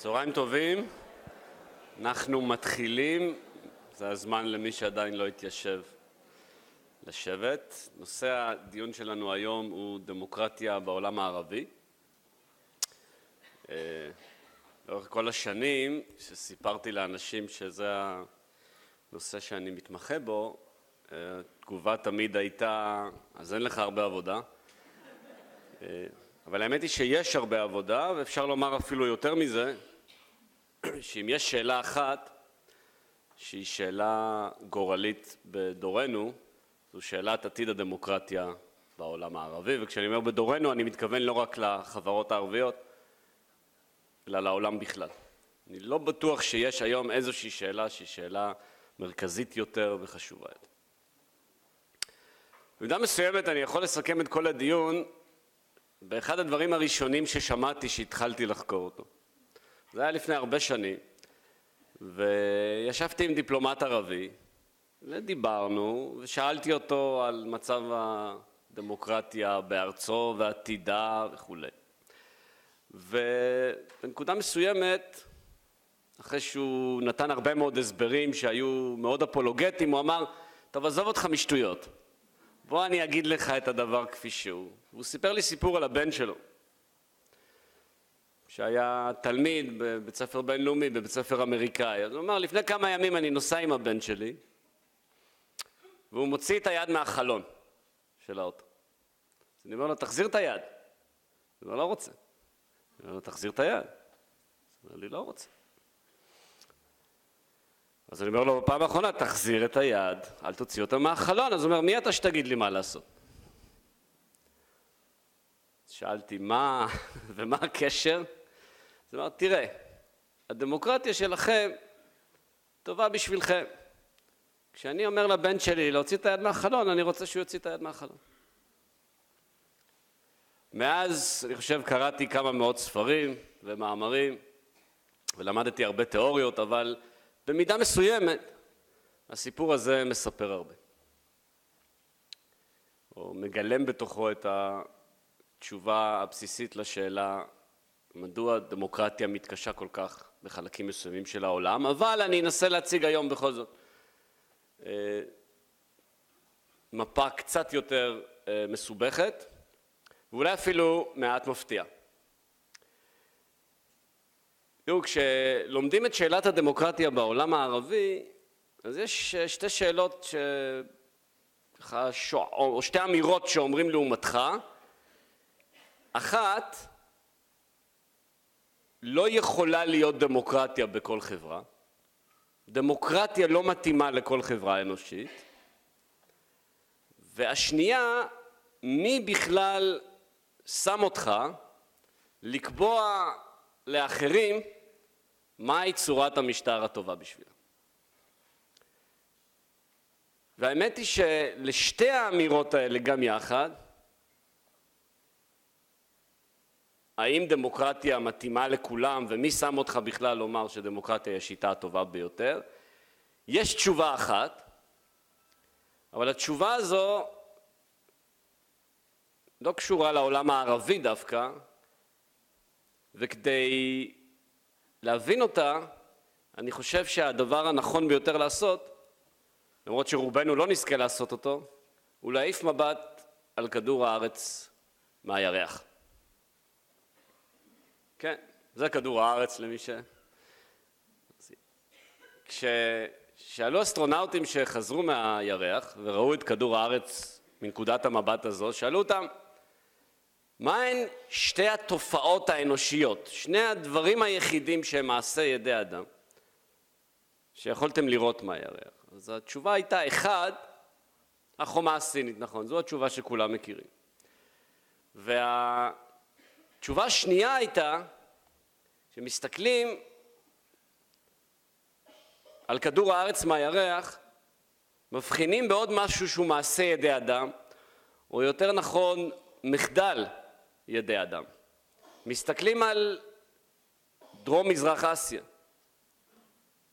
צהריים טובים, אנחנו מתחילים, זה הזמן למי שעדיין לא התיישב לשבת. נושא הדיון שלנו היום הוא דמוקרטיה בעולם הערבי. אה, לאורך כל השנים, כשסיפרתי לאנשים שזה הנושא שאני מתמחה בו, התגובה תמיד הייתה, אז אין לך הרבה עבודה. אה, אבל האמת היא שיש הרבה עבודה, ואפשר לומר אפילו יותר מזה, שאם יש שאלה אחת שהיא שאלה גורלית בדורנו, זו שאלת עתיד הדמוקרטיה בעולם הערבי, וכשאני אומר בדורנו אני מתכוון לא רק לחברות הערביות, אלא לעולם בכלל. אני לא בטוח שיש היום איזושהי שאלה שהיא שאלה מרכזית יותר וחשובה יותר. במידה מסוימת אני יכול לסכם את כל הדיון באחד הדברים הראשונים ששמעתי שהתחלתי לחקור אותו. זה היה לפני הרבה שנים, וישבתי עם דיפלומט ערבי, ודיברנו, ושאלתי אותו על מצב הדמוקרטיה בארצו ועתידה וכולי. ובנקודה מסוימת, אחרי שהוא נתן הרבה מאוד הסברים שהיו מאוד אפולוגטיים, הוא אמר, טוב עזוב אותך משטויות, בוא אני אגיד לך את הדבר כפי שהוא. והוא סיפר לי סיפור על הבן שלו, שהיה תלמיד בבית ספר בינלאומי, בבית ספר אמריקאי. אז הוא אמר, לפני כמה ימים אני נוסע עם הבן שלי, והוא מוציא את היד מהחלון של האוטו. אז אני אומר לו, תחזיר את היד. הוא אומר, לא רוצה. אני אומר לו, תחזיר את היד. הוא אומר לי, לא רוצה. אז אני אומר לו, בפעם האחרונה, תחזיר את היד, אל תוציא אותה מהחלון. אז הוא אומר, מי אתה שתגיד לי מה לעשות? שאלתי, מה, ומה הקשר? הוא אמר, תראה, הדמוקרטיה שלכם טובה בשבילכם. כשאני אומר לבן שלי להוציא את היד מהחלון, אני רוצה שהוא יוציא את היד מהחלון. מאז, אני חושב, קראתי כמה מאות ספרים ומאמרים, ולמדתי הרבה תיאוריות, אבל במידה מסוימת הסיפור הזה מספר הרבה. או מגלם בתוכו את התשובה הבסיסית לשאלה מדוע דמוקרטיה מתקשה כל כך בחלקים מסוימים של העולם, אבל אני אנסה להציג היום בכל זאת אה, מפה קצת יותר אה, מסובכת ואולי אפילו מעט מפתיעה. תראו, כשלומדים את שאלת הדמוקרטיה בעולם הערבי, אז יש שתי שאלות, ש... או שתי אמירות שאומרים לעומתך. אחת, לא יכולה להיות דמוקרטיה בכל חברה. דמוקרטיה לא מתאימה לכל חברה אנושית. והשנייה, מי בכלל שם אותך לקבוע לאחרים מהי צורת המשטר הטובה בשבילם. והאמת היא שלשתי האמירות האלה גם יחד, האם דמוקרטיה מתאימה לכולם ומי שם אותך בכלל לומר שדמוקרטיה היא השיטה הטובה ביותר, יש תשובה אחת, אבל התשובה הזו לא קשורה לעולם הערבי דווקא, וכדי להבין אותה, אני חושב שהדבר הנכון ביותר לעשות, למרות שרובנו לא נזכה לעשות אותו, הוא להעיף מבט על כדור הארץ מהירח. כן, זה כדור הארץ למי ש... כששאלו אסטרונאוטים שחזרו מהירח וראו את כדור הארץ מנקודת המבט הזו, שאלו אותם, מהן שתי התופעות האנושיות, שני הדברים היחידים שהם מעשה ידי אדם, שיכולתם לראות מהירח? אז התשובה הייתה, אחד, החומה הסינית, נכון, זו התשובה שכולם מכירים. והתשובה השנייה הייתה, שמסתכלים על כדור הארץ מהירח, מבחינים בעוד משהו שהוא מעשה ידי אדם, או יותר נכון, מחדל ידי אדם. מסתכלים על דרום מזרח אסיה,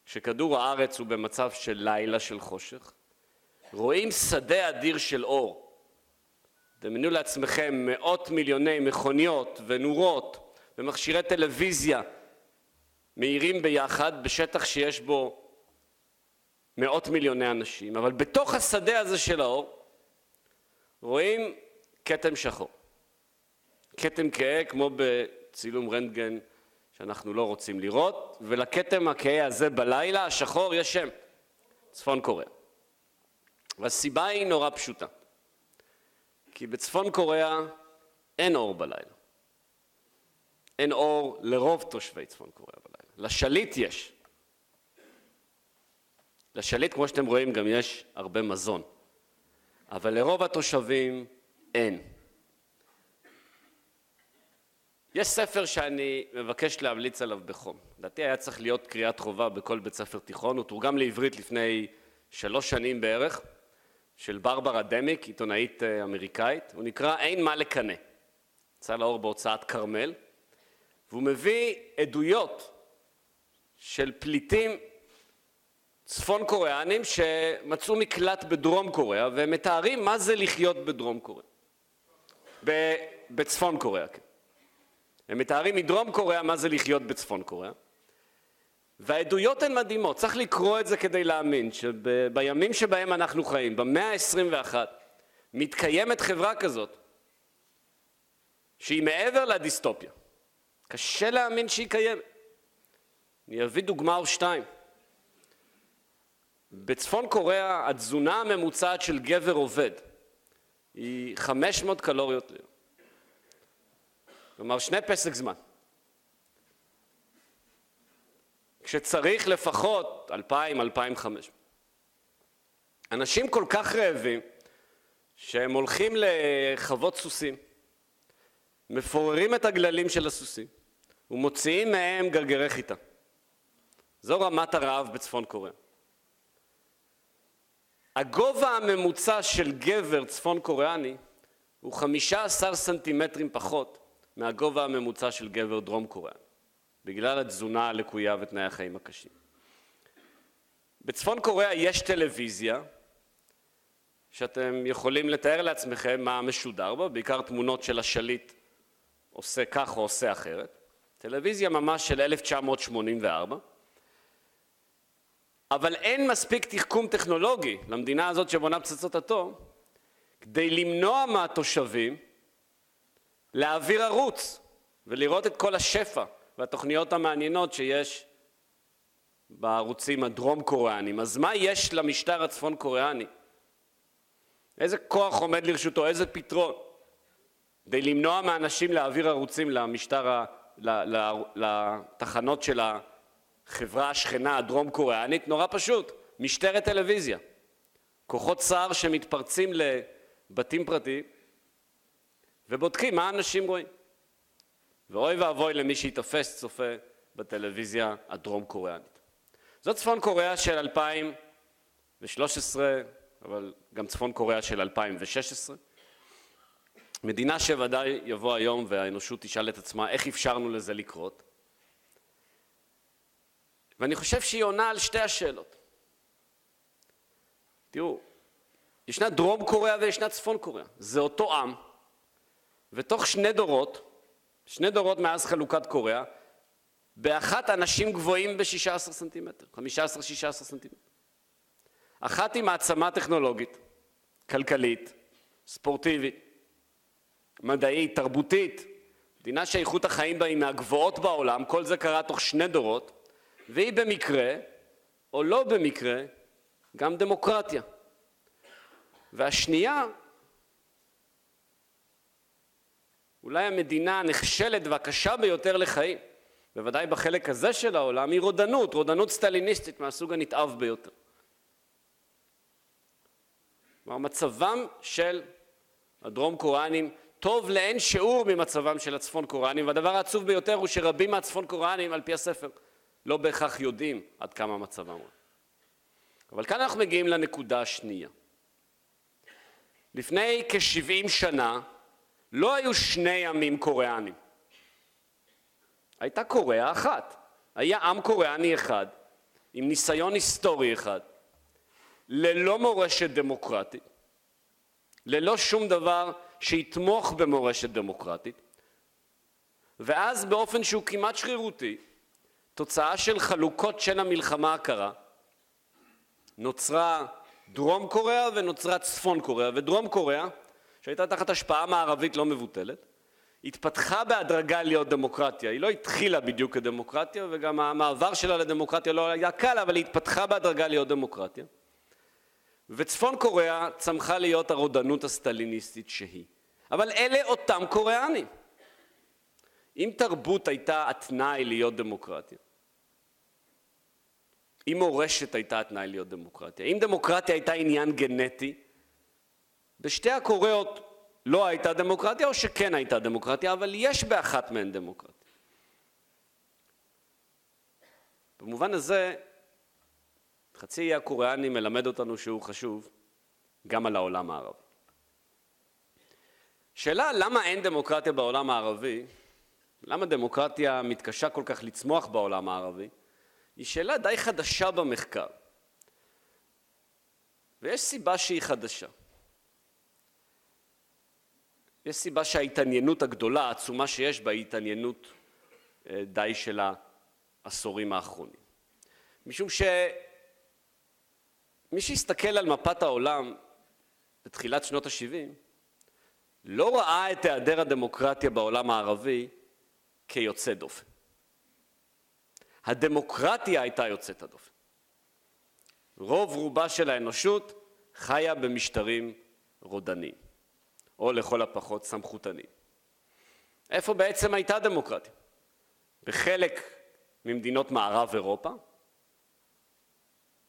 שכדור הארץ הוא במצב של לילה של חושך, רואים שדה אדיר של אור. דמיינו לעצמכם מאות מיליוני מכוניות ונורות ומכשירי טלוויזיה מאירים ביחד בשטח שיש בו מאות מיליוני אנשים, אבל בתוך השדה הזה של האור רואים כתם שחור. כתם כהה כמו בצילום רנטגן שאנחנו לא רוצים לראות, ולכתם הכהה הזה בלילה, השחור, יש שם, צפון קוריאה. והסיבה היא נורא פשוטה. כי בצפון קוריאה אין אור בלילה. אין אור לרוב תושבי צפון קוריאה בלילה. לשליט יש. לשליט, כמו שאתם רואים, גם יש הרבה מזון. אבל לרוב התושבים אין. יש ספר שאני מבקש להמליץ עליו בחום. לדעתי היה צריך להיות קריאת חובה בכל בית ספר תיכון, הוא תורגם לעברית לפני שלוש שנים בערך, של ברברה דמיק, עיתונאית אה, אמריקאית, הוא נקרא אין מה לקנא. יצא לאור בהוצאת כרמל, והוא מביא עדויות של פליטים צפון קוריאנים שמצאו מקלט בדרום קוריאה והם מתארים מה זה לחיות בדרום קוריאה. בצפון קוריאה, כן. הם מתארים מדרום קוריאה מה זה לחיות בצפון קוריאה. והעדויות הן מדהימות, צריך לקרוא את זה כדי להאמין שבימים שבהם אנחנו חיים, במאה ה-21, מתקיימת חברה כזאת שהיא מעבר לדיסטופיה. קשה להאמין שהיא קיימת. אני אביא דוגמה או שתיים. בצפון קוריאה התזונה הממוצעת של גבר עובד היא 500 קלוריות ליום. כלומר שני פסק זמן. כשצריך לפחות 2,000-2,500. אנשים כל כך רעבים שהם הולכים לחוות סוסים, מפוררים את הגללים של הסוסים ומוציאים מהם גרגרי חיטה. זו רמת הרעב בצפון קוריאה. הגובה הממוצע של גבר צפון קוריאני הוא 15 סנטימטרים פחות מהגובה הממוצע של גבר דרום קוריאני, בגלל התזונה הלקויה ותנאי החיים הקשים. בצפון קוריאה יש טלוויזיה שאתם יכולים לתאר לעצמכם מה משודר בה, בעיקר תמונות של השליט עושה כך או עושה אחרת. טלוויזיה ממש של 1984, אבל אין מספיק תחכום טכנולוגי למדינה הזאת שבונה פצצות אטום כדי למנוע מהתושבים להעביר ערוץ ולראות את כל השפע והתוכניות המעניינות שיש בערוצים הדרום קוריאנים. אז מה יש למשטר הצפון קוריאני? איזה כוח עומד לרשותו? איזה פתרון? כדי למנוע מאנשים להעביר ערוצים למשטר, לתחנות של החברה השכנה הדרום קוריאנית, נורא פשוט, משטרת טלוויזיה. כוחות סער שמתפרצים לבתים פרטיים ובודקים מה אנשים רואים. ואוי ואבוי למי שיתפס צופה בטלוויזיה הדרום קוריאנית. זאת צפון קוריאה של 2013, אבל גם צפון קוריאה של 2016. מדינה שוודאי יבוא היום והאנושות תשאל את עצמה איך אפשרנו לזה לקרות. ואני חושב שהיא עונה על שתי השאלות. תראו, ישנה דרום קוריאה וישנה צפון קוריאה. זה אותו עם, ותוך שני דורות, שני דורות מאז חלוקת קוריאה, באחת אנשים גבוהים ב-16 סנטימטר, 15-16 סנטימטר. אחת היא מעצמה טכנולוגית, כלכלית, ספורטיבית, מדעית, תרבותית, מדינה שאיכות החיים בה היא מהגבוהות בעולם, כל זה קרה תוך שני דורות, והיא במקרה, או לא במקרה, גם דמוקרטיה. והשנייה, אולי המדינה הנחשלת והקשה ביותר לחיים, בוודאי בחלק הזה של העולם, היא רודנות, רודנות סטליניסטית מהסוג הנתעב ביותר. כלומר, מצבם של הדרום קוריאנים טוב לאין שיעור ממצבם של הצפון קוריאנים, והדבר העצוב ביותר הוא שרבים מהצפון קוריאנים, על פי הספר, לא בהכרח יודעים עד כמה מצבם. אבל כאן אנחנו מגיעים לנקודה השנייה. לפני כ-70 שנה לא היו שני עמים קוריאנים. הייתה קוריאה אחת. היה עם קוריאני אחד, עם ניסיון היסטורי אחד, ללא מורשת דמוקרטית, ללא שום דבר שיתמוך במורשת דמוקרטית, ואז באופן שהוא כמעט שרירותי, תוצאה של חלוקות של המלחמה הקרה, נוצרה דרום קוריאה ונוצרה צפון קוריאה, ודרום קוריאה, שהייתה תחת השפעה מערבית לא מבוטלת, התפתחה בהדרגה להיות דמוקרטיה. היא לא התחילה בדיוק כדמוקרטיה, וגם המעבר שלה לדמוקרטיה לא היה קל, אבל היא התפתחה בהדרגה להיות דמוקרטיה. וצפון קוריאה צמחה להיות הרודנות הסטליניסטית שהיא. אבל אלה אותם קוריאנים. אם תרבות הייתה התנאי להיות דמוקרטיה, אם מורשת הייתה התנאי להיות דמוקרטיה, אם דמוקרטיה הייתה עניין גנטי, בשתי הקוריאות לא הייתה דמוקרטיה או שכן הייתה דמוקרטיה, אבל יש באחת מהן דמוקרטיה. במובן הזה, חצי אי הקוריאני מלמד אותנו שהוא חשוב גם על העולם הערבי. שאלה למה אין דמוקרטיה בעולם הערבי, למה דמוקרטיה מתקשה כל כך לצמוח בעולם הערבי, היא שאלה די חדשה במחקר. ויש סיבה שהיא חדשה. יש סיבה שההתעניינות הגדולה, העצומה שיש בה, היא התעניינות אה, די של העשורים האחרונים. משום שמי שהסתכל על מפת העולם בתחילת שנות ה-70, לא ראה את היעדר הדמוקרטיה בעולם הערבי כיוצא דופן. הדמוקרטיה הייתה יוצאת הדופן. רוב רובה של האנושות חיה במשטרים רודניים. או לכל הפחות סמכותני. איפה בעצם הייתה דמוקרטיה? בחלק ממדינות מערב אירופה,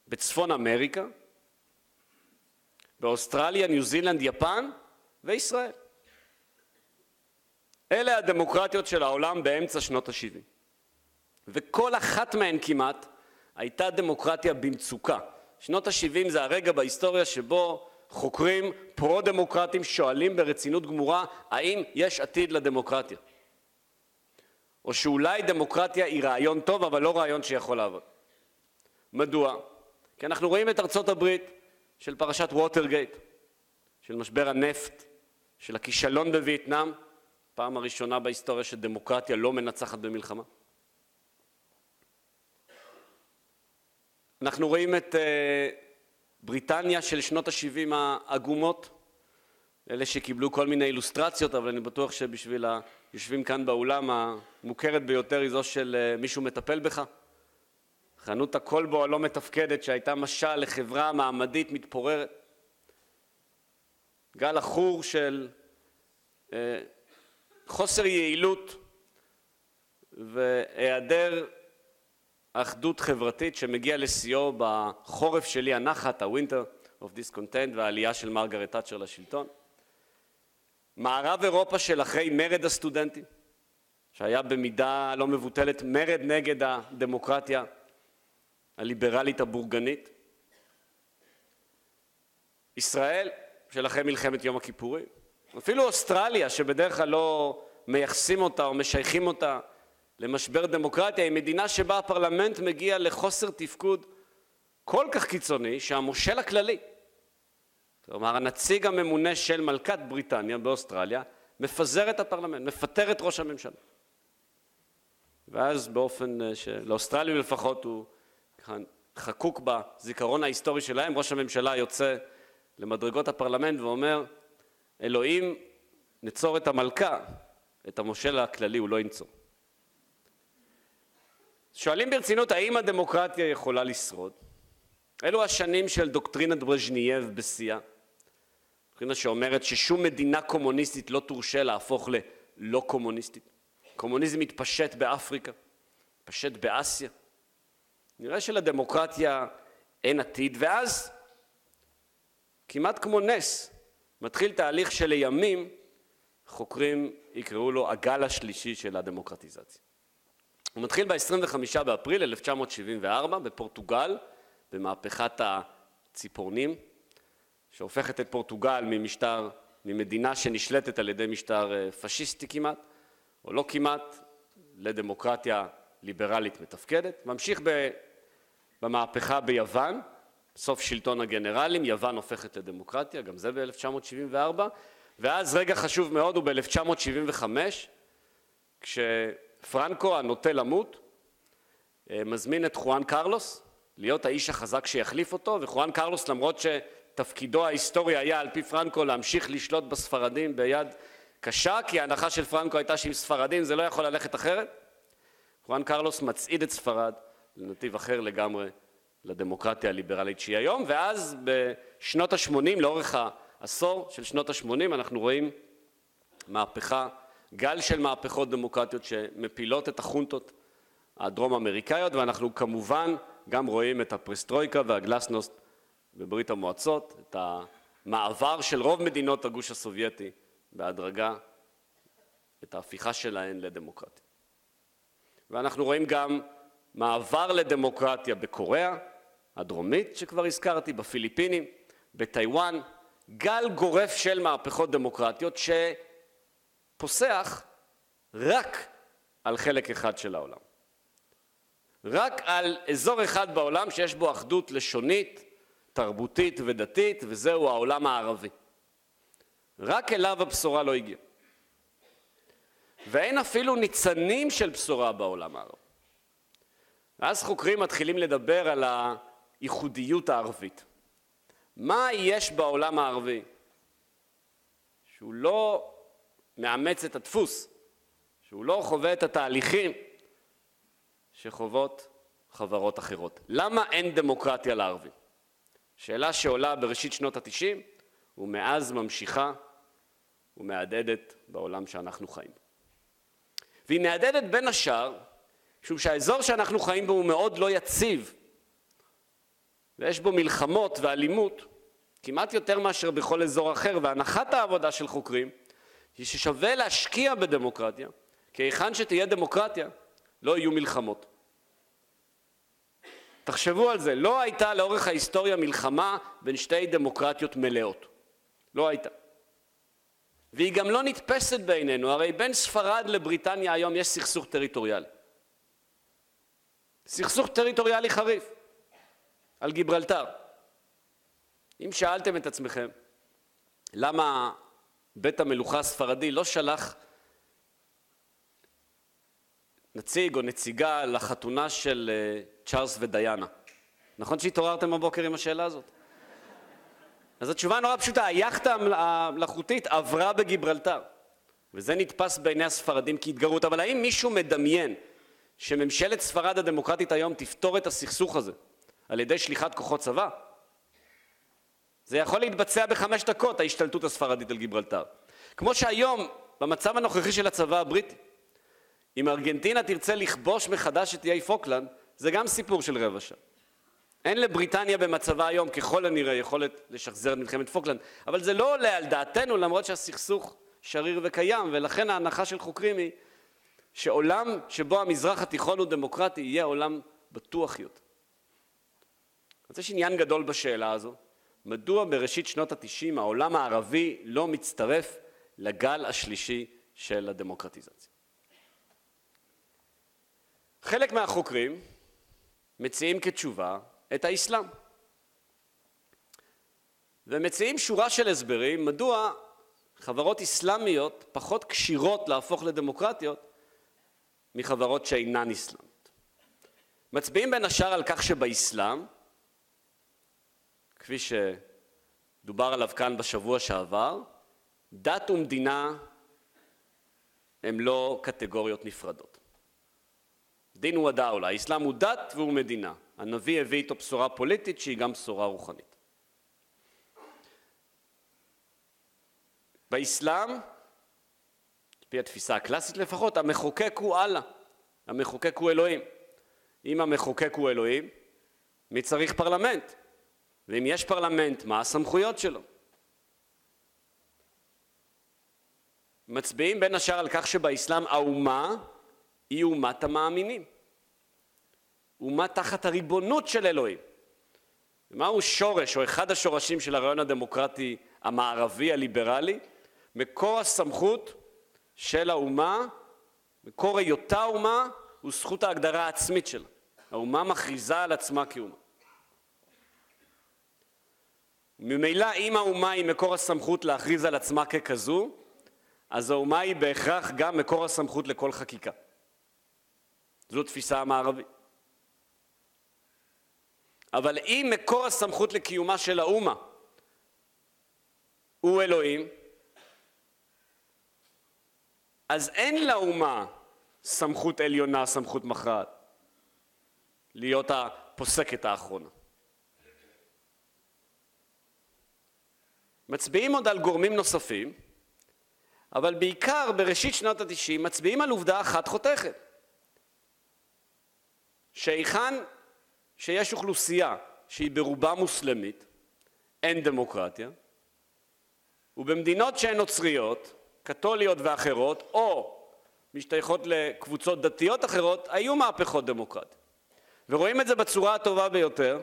בצפון אמריקה, באוסטרליה, ניו זילנד, יפן וישראל. אלה הדמוקרטיות של העולם באמצע שנות ה-70. וכל אחת מהן כמעט הייתה דמוקרטיה במצוקה. שנות ה-70 זה הרגע בהיסטוריה שבו חוקרים פרו-דמוקרטים שואלים ברצינות גמורה האם יש עתיד לדמוקרטיה. או שאולי דמוקרטיה היא רעיון טוב אבל לא רעיון שיכול לעבוד. מדוע? כי אנחנו רואים את ארצות הברית של פרשת ווטרגייט, של משבר הנפט, של הכישלון בווייטנאם, פעם הראשונה בהיסטוריה שדמוקרטיה לא מנצחת במלחמה. אנחנו רואים את uh, בריטניה של שנות ה-70 העגומות, אלה שקיבלו כל מיני אילוסטרציות, אבל אני בטוח שבשביל היושבים כאן באולם, המוכרת ביותר היא זו של אה, מישהו מטפל בך. חנות הכלבו הלא מתפקדת שהייתה משל לחברה מעמדית מתפוררת. גל עכור של אה, חוסר יעילות והיעדר אחדות חברתית שמגיע לשיאו בחורף שלי הנחת, ה-Winter of Discontent והעלייה של מרגרט תאצ'ר לשלטון. מערב אירופה של אחרי מרד הסטודנטים, שהיה במידה לא מבוטלת מרד נגד הדמוקרטיה הליברלית הבורגנית. ישראל של אחרי מלחמת יום הכיפורים. אפילו אוסטרליה, שבדרך כלל לא מייחסים אותה או משייכים אותה למשבר דמוקרטיה היא מדינה שבה הפרלמנט מגיע לחוסר תפקוד כל כך קיצוני שהמושל הכללי, כלומר הנציג הממונה של מלכת בריטניה באוסטרליה, מפזר את הפרלמנט, מפטר את ראש הממשלה. ואז באופן אה, שלאוסטרלים לפחות הוא חקוק בזיכרון ההיסטורי שלהם, ראש הממשלה יוצא למדרגות הפרלמנט ואומר, אלוהים נצור את המלכה, את המושל הכללי הוא לא ינצור. שואלים ברצינות האם הדמוקרטיה יכולה לשרוד? אלו השנים של דוקטרינת ברז'נייב בשיאה, דוקטרינה שאומרת ששום מדינה קומוניסטית לא תורשה להפוך ללא קומוניסטית. קומוניזם מתפשט באפריקה, מתפשט באסיה. נראה שלדמוקרטיה אין עתיד, ואז כמעט כמו נס מתחיל תהליך שלימים חוקרים יקראו לו הגל השלישי של הדמוקרטיזציה. הוא מתחיל ב-25 באפריל 1974 בפורטוגל, במהפכת הציפורנים, שהופכת את פורטוגל ממשטר, ממדינה שנשלטת על ידי משטר אה, פשיסטי כמעט, או לא כמעט, לדמוקרטיה ליברלית מתפקדת. ממשיך במהפכה ביוון, סוף שלטון הגנרלים, יוון הופכת לדמוקרטיה, גם זה ב-1974, ואז רגע חשוב מאוד הוא ב-1975, כש... פרנקו הנוטה למות אה, מזמין את חואן קרלוס להיות האיש החזק שיחליף אותו, וחואן קרלוס למרות שתפקידו ההיסטורי היה על פי פרנקו להמשיך לשלוט בספרדים ביד קשה, כי ההנחה של פרנקו הייתה שעם ספרדים זה לא יכול ללכת אחרת, חואן קרלוס מצעיד את ספרד לנתיב אחר לגמרי לדמוקרטיה הליברלית שהיא היום, ואז בשנות ה-80, לאורך העשור של שנות ה-80, אנחנו רואים מהפכה, גל של מהפכות דמוקרטיות שמפילות את החונטות הדרום אמריקאיות, ואנחנו כמובן גם רואים את הפרסטרויקה והגלסנוסט בברית המועצות, את המעבר של רוב מדינות הגוש הסובייטי בהדרגה, את ההפיכה שלהן לדמוקרטיה. ואנחנו רואים גם מעבר לדמוקרטיה בקוריאה הדרומית, שכבר הזכרתי, בפיליפינים, בטיוואן, גל גורף של מהפכות דמוקרטיות שפוסח רק על חלק אחד של העולם. רק על אזור אחד בעולם שיש בו אחדות לשונית, תרבותית ודתית, וזהו העולם הערבי. רק אליו הבשורה לא הגיעה. ואין אפילו ניצנים של בשורה בעולם הערבי. ואז חוקרים מתחילים לדבר על הייחודיות הערבית. מה יש בעולם הערבי שהוא לא מאמץ את הדפוס, שהוא לא חווה את התהליכים שחוות חברות אחרות. למה אין דמוקרטיה לערבים? שאלה שעולה בראשית שנות התשעים ומאז ממשיכה ומהדהדת בעולם שאנחנו חיים. והיא מהדהדת בין השאר משום שהאזור שאנחנו חיים בו הוא מאוד לא יציב ויש בו מלחמות ואלימות כמעט יותר מאשר בכל אזור אחר והנחת העבודה של חוקרים היא ששווה להשקיע בדמוקרטיה כי היכן שתהיה דמוקרטיה לא יהיו מלחמות. תחשבו על זה, לא הייתה לאורך ההיסטוריה מלחמה בין שתי דמוקרטיות מלאות. לא הייתה. והיא גם לא נתפסת בעינינו, הרי בין ספרד לבריטניה היום יש סכסוך טריטוריאלי. סכסוך טריטוריאלי חריף על גיברלטר. אם שאלתם את עצמכם למה בית המלוכה הספרדי לא שלח נציג או נציגה לחתונה של אה, צ'ארלס ודיאנה. נכון שהתעוררתם בבוקר עם השאלה הזאת? אז התשובה נורא פשוטה, היאכטה המלאכותית עברה בגיברלטר, וזה נתפס בעיני הספרדים כהתגרות, אבל האם מישהו מדמיין שממשלת ספרד הדמוקרטית היום תפתור את הסכסוך הזה על ידי שליחת כוחות צבא? זה יכול להתבצע בחמש דקות, ההשתלטות הספרדית על גיברלטר. כמו שהיום, במצב הנוכחי של הצבא הבריטי, אם ארגנטינה תרצה לכבוש מחדש את איי פוקלנד, זה גם סיפור של רבע שעה. אין לבריטניה במצבה היום ככל הנראה יכולת לשחזר את מלחמת פוקלנד, אבל זה לא עולה על דעתנו למרות שהסכסוך שריר וקיים, ולכן ההנחה של חוקרים היא שעולם שבו המזרח התיכון הוא דמוקרטי יהיה עולם בטוח יותר. אז יש עניין גדול בשאלה הזו, מדוע בראשית שנות התשעים העולם הערבי לא מצטרף לגל השלישי של הדמוקרטיזציה. חלק מהחוקרים מציעים כתשובה את האסלאם ומציעים שורה של הסברים מדוע חברות אסלאמיות פחות כשירות להפוך לדמוקרטיות מחברות שאינן אסלאמיות. מצביעים בין השאר על כך שבאסלאם, כפי שדובר עליו כאן בשבוע שעבר, דת ומדינה הם לא קטגוריות נפרדות. דין הוא ודאולה, האסלאם הוא דת והוא מדינה. הנביא הביא איתו בשורה פוליטית שהיא גם בשורה רוחנית. באסלאם, על פי התפיסה הקלאסית לפחות, המחוקק הוא אללה, המחוקק הוא אלוהים. אם המחוקק הוא אלוהים, מי צריך פרלמנט? ואם יש פרלמנט, מה הסמכויות שלו? מצביעים בין השאר על כך שבאסלאם האומה היא אומת המאמינים. אומה תחת הריבונות של אלוהים. מהו שורש או אחד השורשים של הרעיון הדמוקרטי המערבי הליברלי? מקור הסמכות של האומה, מקור היותה אומה, הוא זכות ההגדרה העצמית שלה. האומה מכריזה על עצמה כאומה. ממילא אם האומה היא מקור הסמכות להכריז על עצמה ככזו, אז האומה היא בהכרח גם מקור הסמכות לכל חקיקה. זו תפיסה המערבית. אבל אם מקור הסמכות לקיומה של האומה הוא אלוהים, אז אין לאומה סמכות עליונה, סמכות מכרעת, להיות הפוסקת האחרונה. מצביעים עוד על גורמים נוספים, אבל בעיקר בראשית שנות התשעים מצביעים על עובדה אחת חותכת, שהיכן שיש אוכלוסייה שהיא ברובה מוסלמית, אין דמוקרטיה, ובמדינות שהן נוצריות, קתוליות ואחרות, או משתייכות לקבוצות דתיות אחרות, היו מהפכות דמוקרטיות. ורואים את זה בצורה הטובה ביותר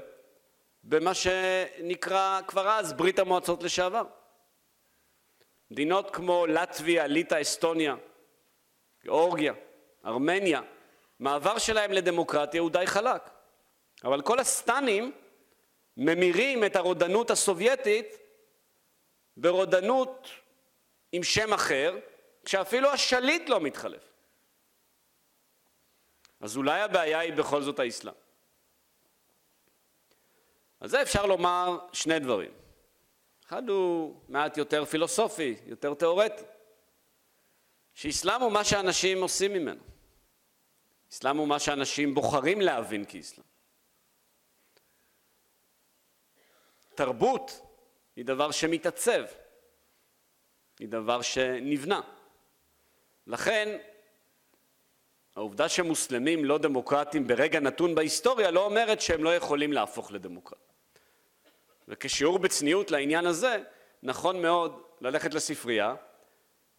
במה שנקרא כבר אז ברית המועצות לשעבר. מדינות כמו לטביה, ליטא, אסטוניה, גיאורגיה, ארמניה, מעבר שלהם לדמוקרטיה הוא די חלק. אבל כל הסטנים ממירים את הרודנות הסובייטית ברודנות עם שם אחר, כשאפילו השליט לא מתחלף. אז אולי הבעיה היא בכל זאת האסלאם. על זה אפשר לומר שני דברים. אחד הוא מעט יותר פילוסופי, יותר תיאורטי, שאסלאם הוא מה שאנשים עושים ממנו. אסלאם הוא מה שאנשים בוחרים להבין כאסלאם. תרבות היא דבר שמתעצב, היא דבר שנבנה. לכן העובדה שמוסלמים לא דמוקרטים ברגע נתון בהיסטוריה לא אומרת שהם לא יכולים להפוך לדמוקרט. וכשיעור בצניעות לעניין הזה, נכון מאוד ללכת לספרייה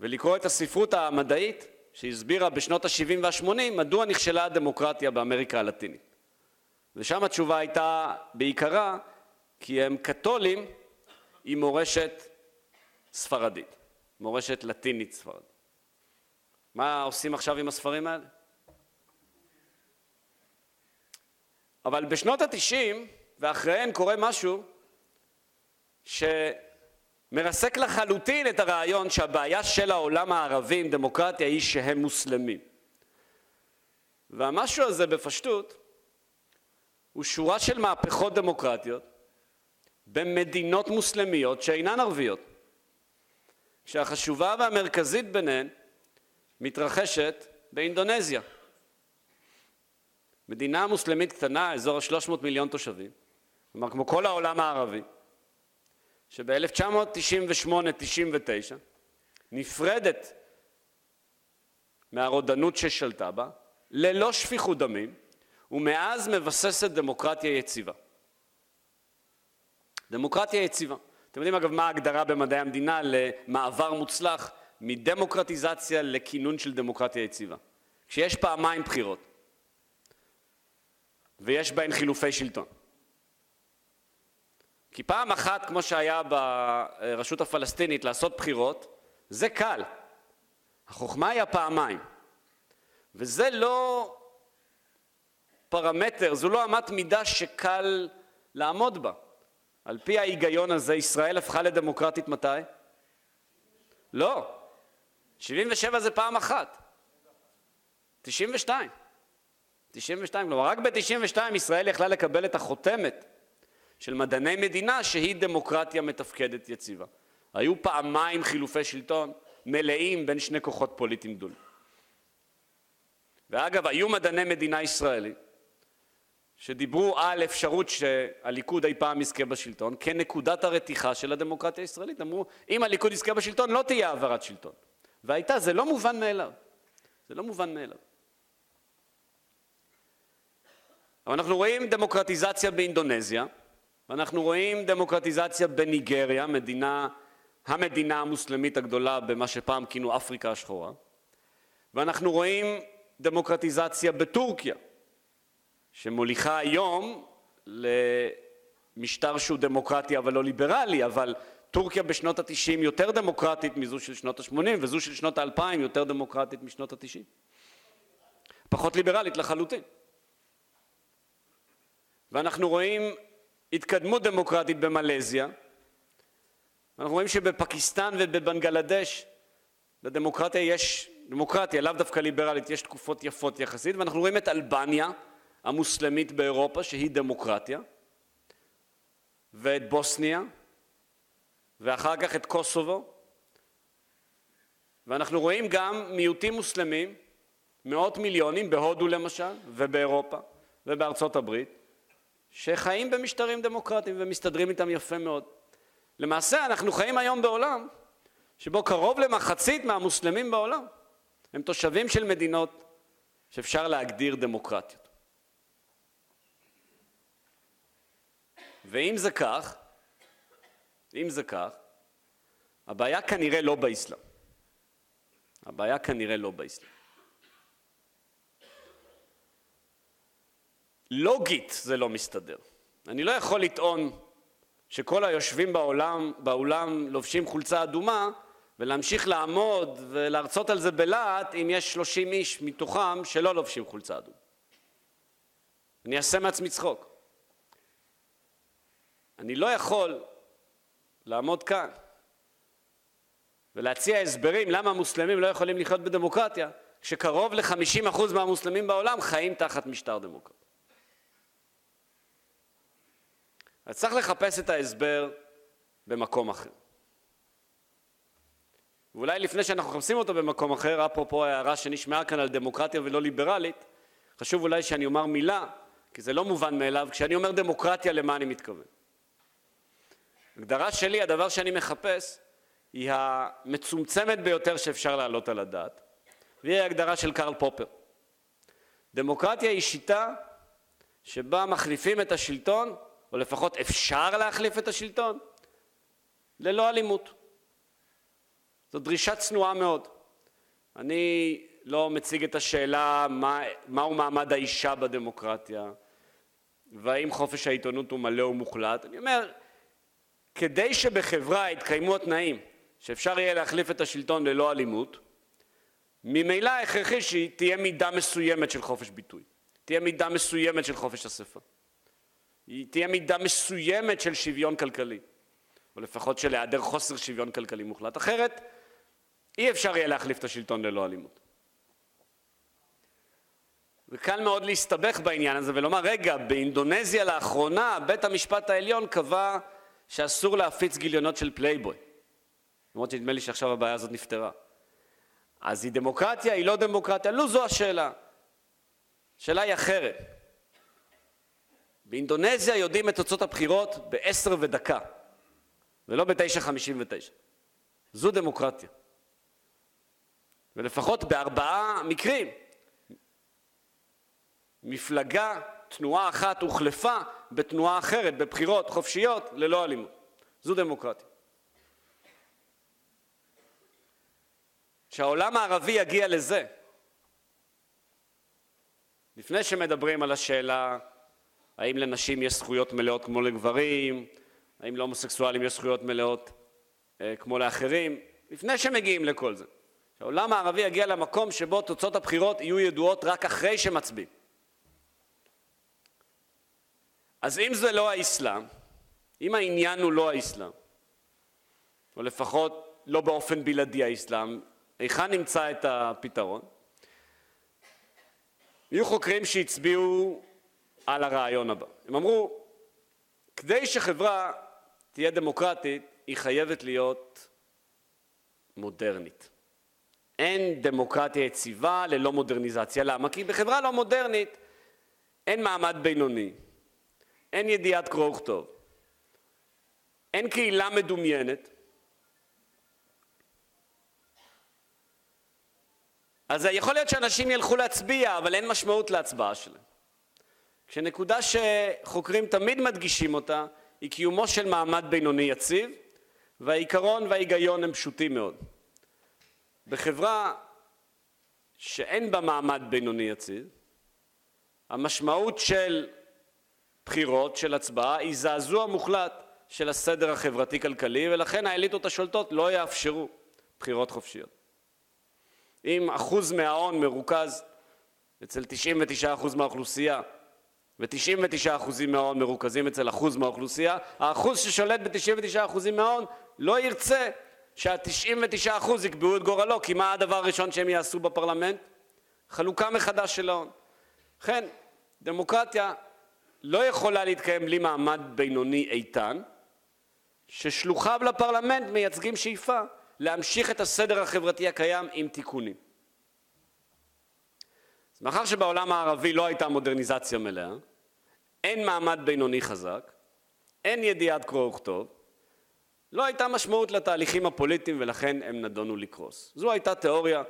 ולקרוא את הספרות המדעית שהסבירה בשנות ה-70 וה-80 מדוע נכשלה הדמוקרטיה באמריקה הלטינית. ושם התשובה הייתה בעיקרה כי הם קתולים עם מורשת ספרדית, מורשת לטינית ספרדית. מה עושים עכשיו עם הספרים האלה? אבל בשנות התשעים ואחריהן קורה משהו שמרסק לחלוטין את הרעיון שהבעיה של העולם הערבי עם דמוקרטיה היא שהם מוסלמים. והמשהו הזה בפשטות הוא שורה של מהפכות דמוקרטיות במדינות מוסלמיות שאינן ערביות, שהחשובה והמרכזית ביניהן מתרחשת באינדונזיה. מדינה מוסלמית קטנה, אזור ה-300 מיליון תושבים, כלומר כמו כל העולם הערבי, שב-1998-99 נפרדת מהרודנות ששלטה בה, ללא שפיכות דמים, ומאז מבססת דמוקרטיה יציבה. דמוקרטיה יציבה. אתם יודעים אגב מה ההגדרה במדעי המדינה למעבר מוצלח מדמוקרטיזציה לכינון של דמוקרטיה יציבה? כשיש פעמיים בחירות ויש בהן חילופי שלטון. כי פעם אחת, כמו שהיה ברשות הפלסטינית, לעשות בחירות, זה קל. החוכמה היא הפעמיים. וזה לא פרמטר, זו לא אמת מידה שקל לעמוד בה. על פי ההיגיון הזה, ישראל הפכה לדמוקרטית מתי? לא. 77 זה פעם אחת. 92. 92, כלומר רק ב-92 ישראל יכלה לקבל את החותמת של מדעני מדינה שהיא דמוקרטיה מתפקדת יציבה. היו פעמיים חילופי שלטון מלאים בין שני כוחות פוליטיים גדולים. ואגב, היו מדעני מדינה ישראלים שדיברו על אפשרות שהליכוד אי פעם יזכה בשלטון כנקודת הרתיחה של הדמוקרטיה הישראלית. אמרו, אם הליכוד יזכה בשלטון לא תהיה העברת שלטון. והייתה, זה לא מובן מאליו. זה לא מובן מאליו. אבל אנחנו רואים דמוקרטיזציה באינדונזיה, ואנחנו רואים דמוקרטיזציה בניגריה, מדינה, המדינה המוסלמית הגדולה במה שפעם כינו אפריקה השחורה, ואנחנו רואים דמוקרטיזציה בטורקיה, שמוליכה היום למשטר שהוא דמוקרטי אבל לא ליברלי, אבל טורקיה בשנות התשעים יותר דמוקרטית מזו של שנות השמונים, וזו של שנות האלפיים יותר דמוקרטית משנות התשעים. פחות ליברלית לחלוטין. ואנחנו רואים התקדמות דמוקרטית במלזיה, אנחנו רואים שבפקיסטן ובבנגלדש לדמוקרטיה יש, דמוקרטיה לאו דווקא ליברלית, יש תקופות יפות יחסית, ואנחנו רואים את אלבניה המוסלמית באירופה שהיא דמוקרטיה, ואת בוסניה, ואחר כך את קוסובו, ואנחנו רואים גם מיעוטים מוסלמים, מאות מיליונים, בהודו למשל, ובאירופה, ובארצות הברית, שחיים במשטרים דמוקרטיים ומסתדרים איתם יפה מאוד. למעשה אנחנו חיים היום בעולם שבו קרוב למחצית מהמוסלמים בעולם הם תושבים של מדינות שאפשר להגדיר דמוקרטיות. ואם זה כך, אם זה כך, הבעיה כנראה לא באסלאם. הבעיה כנראה לא באסלאם. לוגית זה לא מסתדר. אני לא יכול לטעון שכל היושבים בעולם, באולם לובשים חולצה אדומה ולהמשיך לעמוד ולהרצות על זה בלהט אם יש שלושים איש מתוכם שלא לובשים חולצה אדומה. אני אעשה מעצמי צחוק. אני לא יכול לעמוד כאן ולהציע הסברים למה המוסלמים לא יכולים לחיות בדמוקרטיה כשקרוב ל-50% מהמוסלמים בעולם חיים תחת משטר דמוקרטי. אז צריך לחפש את ההסבר במקום אחר. ואולי לפני שאנחנו מחפשים אותו במקום אחר, אפרופו ההערה שנשמעה כאן על דמוקרטיה ולא ליברלית, חשוב אולי שאני אומר מילה, כי זה לא מובן מאליו, כשאני אומר דמוקרטיה, למה אני מתכוון? הגדרה שלי, הדבר שאני מחפש, היא המצומצמת ביותר שאפשר להעלות על הדעת, והיא ההגדרה של קרל פופר. דמוקרטיה היא שיטה שבה מחליפים את השלטון או לפחות אפשר להחליף את השלטון, ללא אלימות. זו דרישה צנועה מאוד. אני לא מציג את השאלה מה, מהו מעמד האישה בדמוקרטיה, והאם חופש העיתונות הוא מלא ומוחלט. אני אומר, כדי שבחברה יתקיימו התנאים שאפשר יהיה להחליף את השלטון ללא אלימות, ממילא הכרחי שתהיה מידה מסוימת של חופש ביטוי, תהיה מידה מסוימת של חופש אספה. היא תהיה מידה מסוימת של שוויון כלכלי, או לפחות של היעדר חוסר שוויון כלכלי מוחלט. אחרת אי אפשר יהיה להחליף את השלטון ללא אלימות. וקל מאוד להסתבך בעניין הזה ולומר, רגע, באינדונזיה לאחרונה בית המשפט העליון קבע שאסור להפיץ גיליונות של פלייבוי. למרות שנדמה לי שעכשיו הבעיה הזאת נפתרה. אז היא דמוקרטיה, היא לא דמוקרטיה? לא זו השאלה. השאלה היא אחרת. באינדונזיה יודעים את תוצאות הבחירות בעשר ודקה, ולא בתשע חמישים ותשע. זו דמוקרטיה. ולפחות בארבעה מקרים, מפלגה, תנועה אחת הוחלפה בתנועה אחרת, בבחירות חופשיות, ללא אלימות. זו דמוקרטיה. שהעולם הערבי יגיע לזה, לפני שמדברים על השאלה האם לנשים יש זכויות מלאות כמו לגברים, האם להומוסקסואלים יש זכויות מלאות אה, כמו לאחרים, לפני שמגיעים לכל זה. שהעולם הערבי יגיע למקום שבו תוצאות הבחירות יהיו ידועות רק אחרי שמצביעים. אז אם זה לא האסלאם, אם העניין הוא לא האסלאם, או לפחות לא באופן בלעדי האסלאם, היכן נמצא את הפתרון? יהיו חוקרים שהצביעו על הרעיון הבא. הם אמרו, כדי שחברה תהיה דמוקרטית, היא חייבת להיות מודרנית. אין דמוקרטיה יציבה ללא מודרניזציה. למה? כי בחברה לא מודרנית אין מעמד בינוני, אין ידיעת קרוא וכתוב, אין קהילה מדומיינת, אז יכול להיות שאנשים ילכו להצביע, אבל אין משמעות להצבעה שלהם. כשנקודה שחוקרים תמיד מדגישים אותה היא קיומו של מעמד בינוני יציב והעיקרון וההיגיון הם פשוטים מאוד. בחברה שאין בה מעמד בינוני יציב המשמעות של בחירות, של הצבעה, היא זעזוע מוחלט של הסדר החברתי-כלכלי ולכן האליטות השולטות לא יאפשרו בחירות חופשיות. אם אחוז מההון מרוכז אצל 99% מהאוכלוסייה ו-99% מההון מרוכזים אצל אחוז מהאוכלוסייה, האחוז ששולט ב-99% מההון לא ירצה שה-99% יקבעו את גורלו, כי מה הדבר הראשון שהם יעשו בפרלמנט? חלוקה מחדש של ההון. לכן, דמוקרטיה לא יכולה להתקיים בלי מעמד בינוני איתן, ששלוחיו לפרלמנט מייצגים שאיפה להמשיך את הסדר החברתי הקיים עם תיקונים. אז מאחר שבעולם הערבי לא הייתה מודרניזציה מלאה, אין מעמד בינוני חזק, אין ידיעת קרוא וכתוב, לא הייתה משמעות לתהליכים הפוליטיים ולכן הם נדונו לקרוס. זו הייתה תיאוריה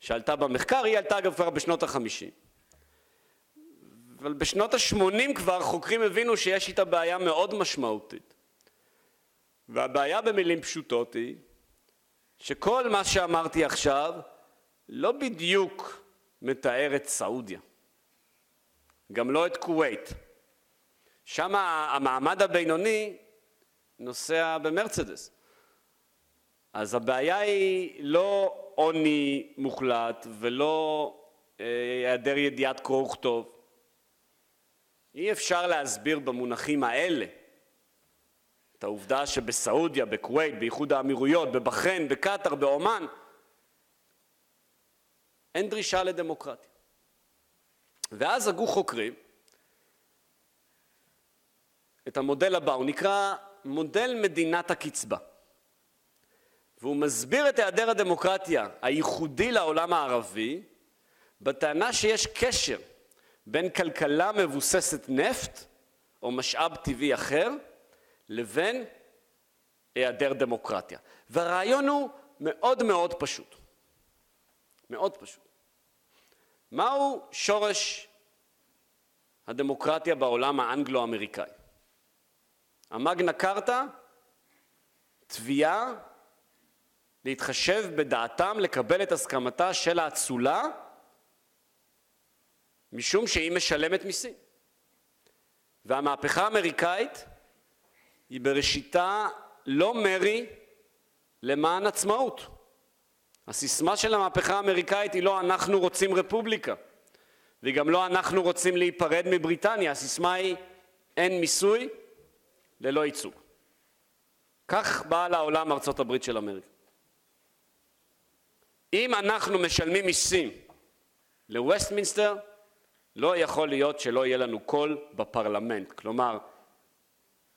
שעלתה במחקר, היא עלתה אגב כבר בשנות החמישים. אבל בשנות ה-80 כבר חוקרים הבינו שיש איתה בעיה מאוד משמעותית. והבעיה במילים פשוטות היא שכל מה שאמרתי עכשיו לא בדיוק מתאר את סעודיה, גם לא את כווית. שם המעמד הבינוני נוסע במרצדס. אז הבעיה היא לא עוני מוחלט ולא אה, היעדר ידיעת קרוא וכתוב. אי אפשר להסביר במונחים האלה את העובדה שבסעודיה, בכווית, באיחוד האמירויות, בבחריין, בקטאר, בעומאן, אין דרישה לדמוקרטיה. ואז הגו חוקרים את המודל הבא, הוא נקרא מודל מדינת הקצבה. והוא מסביר את היעדר הדמוקרטיה הייחודי לעולם הערבי בטענה שיש קשר בין כלכלה מבוססת נפט או משאב טבעי אחר לבין היעדר דמוקרטיה. והרעיון הוא מאוד מאוד פשוט. מאוד פשוט. מהו שורש הדמוקרטיה בעולם האנגלו-אמריקאי? המגנה קרטה, תביעה להתחשב בדעתם לקבל את הסכמתה של האצולה משום שהיא משלמת מיסים. והמהפכה האמריקאית היא בראשיתה לא מרי למען עצמאות. הסיסמה של המהפכה האמריקאית היא לא אנחנו רוצים רפובליקה והיא גם לא אנחנו רוצים להיפרד מבריטניה, הסיסמה היא אין מיסוי ללא ייצוג. כך באה לעולם ארצות הברית של אמריקה. אם אנחנו משלמים מיסים לווסטמינסטר, לא יכול להיות שלא יהיה לנו קול בפרלמנט. כלומר,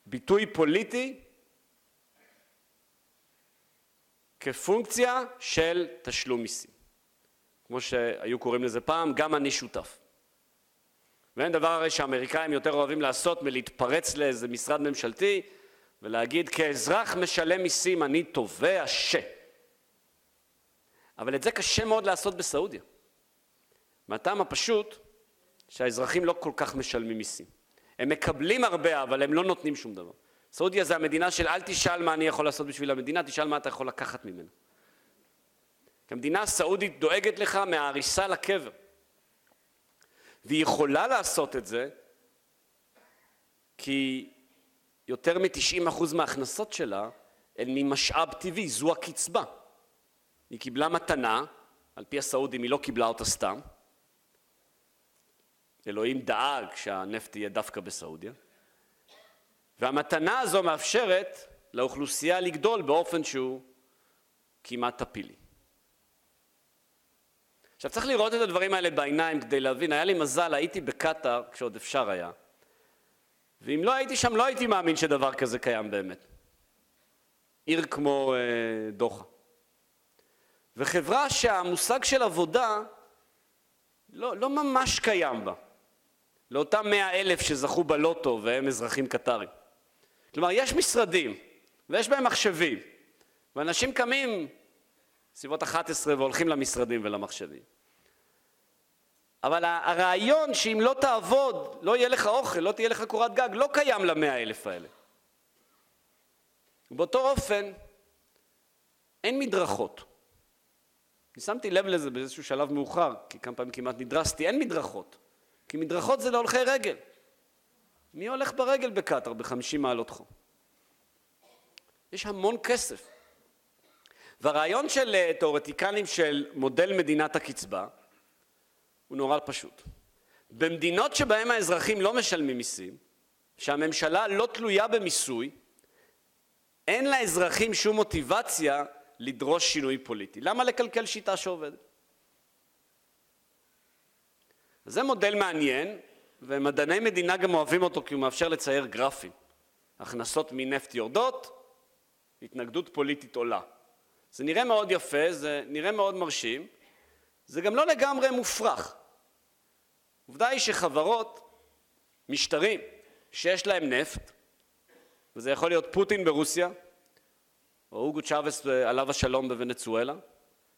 ביטוי פוליטי כפונקציה של תשלום מיסים. כמו שהיו קוראים לזה פעם, גם אני שותף. ואין דבר הרי שהאמריקאים יותר אוהבים לעשות מלהתפרץ לאיזה משרד ממשלתי ולהגיד כאזרח משלם מיסים אני תובע ש... אבל את זה קשה מאוד לעשות בסעודיה. מהטעם הפשוט שהאזרחים לא כל כך משלמים מיסים. הם מקבלים הרבה אבל הם לא נותנים שום דבר. סעודיה זה המדינה של אל תשאל מה אני יכול לעשות בשביל המדינה, תשאל מה אתה יכול לקחת ממנה. המדינה הסעודית דואגת לך מהעריסה לקבר. והיא יכולה לעשות את זה כי יותר מ-90% מההכנסות שלה הן ממשאב טבעי, זו הקצבה. היא קיבלה מתנה, על פי הסעודים היא לא קיבלה אותה סתם. אלוהים דאג שהנפט יהיה דווקא בסעודיה. והמתנה הזו מאפשרת לאוכלוסייה לגדול באופן שהוא כמעט טפילי. עכשיו צריך לראות את הדברים האלה בעיניים כדי להבין, היה לי מזל, הייתי בקטאר כשעוד אפשר היה, ואם לא הייתי שם לא הייתי מאמין שדבר כזה קיים באמת. עיר כמו אה, דוחה. וחברה שהמושג של עבודה לא, לא ממש קיים בה, לאותם מאה אלף שזכו בלוטו והם אזרחים קטרים. כלומר, יש משרדים ויש בהם מחשבים, ואנשים קמים סביבות 11 והולכים למשרדים ולמחשבים. אבל הרעיון שאם לא תעבוד, לא יהיה לך אוכל, לא תהיה לך קורת גג, לא קיים למאה אלף האלה. באותו אופן, אין מדרכות. אני שמתי לב לזה באיזשהו שלב מאוחר, כי כמה פעמים כמעט נדרסתי, אין מדרכות. כי מדרכות זה להולכי רגל. מי הולך ברגל בקטאר בחמישים מעלות חום? יש המון כסף. והרעיון של אה, תאורטיקנים של מודל מדינת הקצבה הוא נורא פשוט. במדינות שבהן האזרחים לא משלמים מיסים, שהממשלה לא תלויה במיסוי, אין לאזרחים שום מוטיבציה לדרוש שינוי פוליטי. למה לקלקל שיטה שעובדת? זה מודל מעניין, ומדעני מדינה גם אוהבים אותו כי הוא מאפשר לצייר גרפים. הכנסות מנפט יורדות, התנגדות פוליטית עולה. זה נראה מאוד יפה, זה נראה מאוד מרשים, זה גם לא לגמרי מופרך. עובדה היא שחברות, משטרים, שיש להם נפט, וזה יכול להיות פוטין ברוסיה, או אוגו צ'אבס עליו השלום בוונצואלה,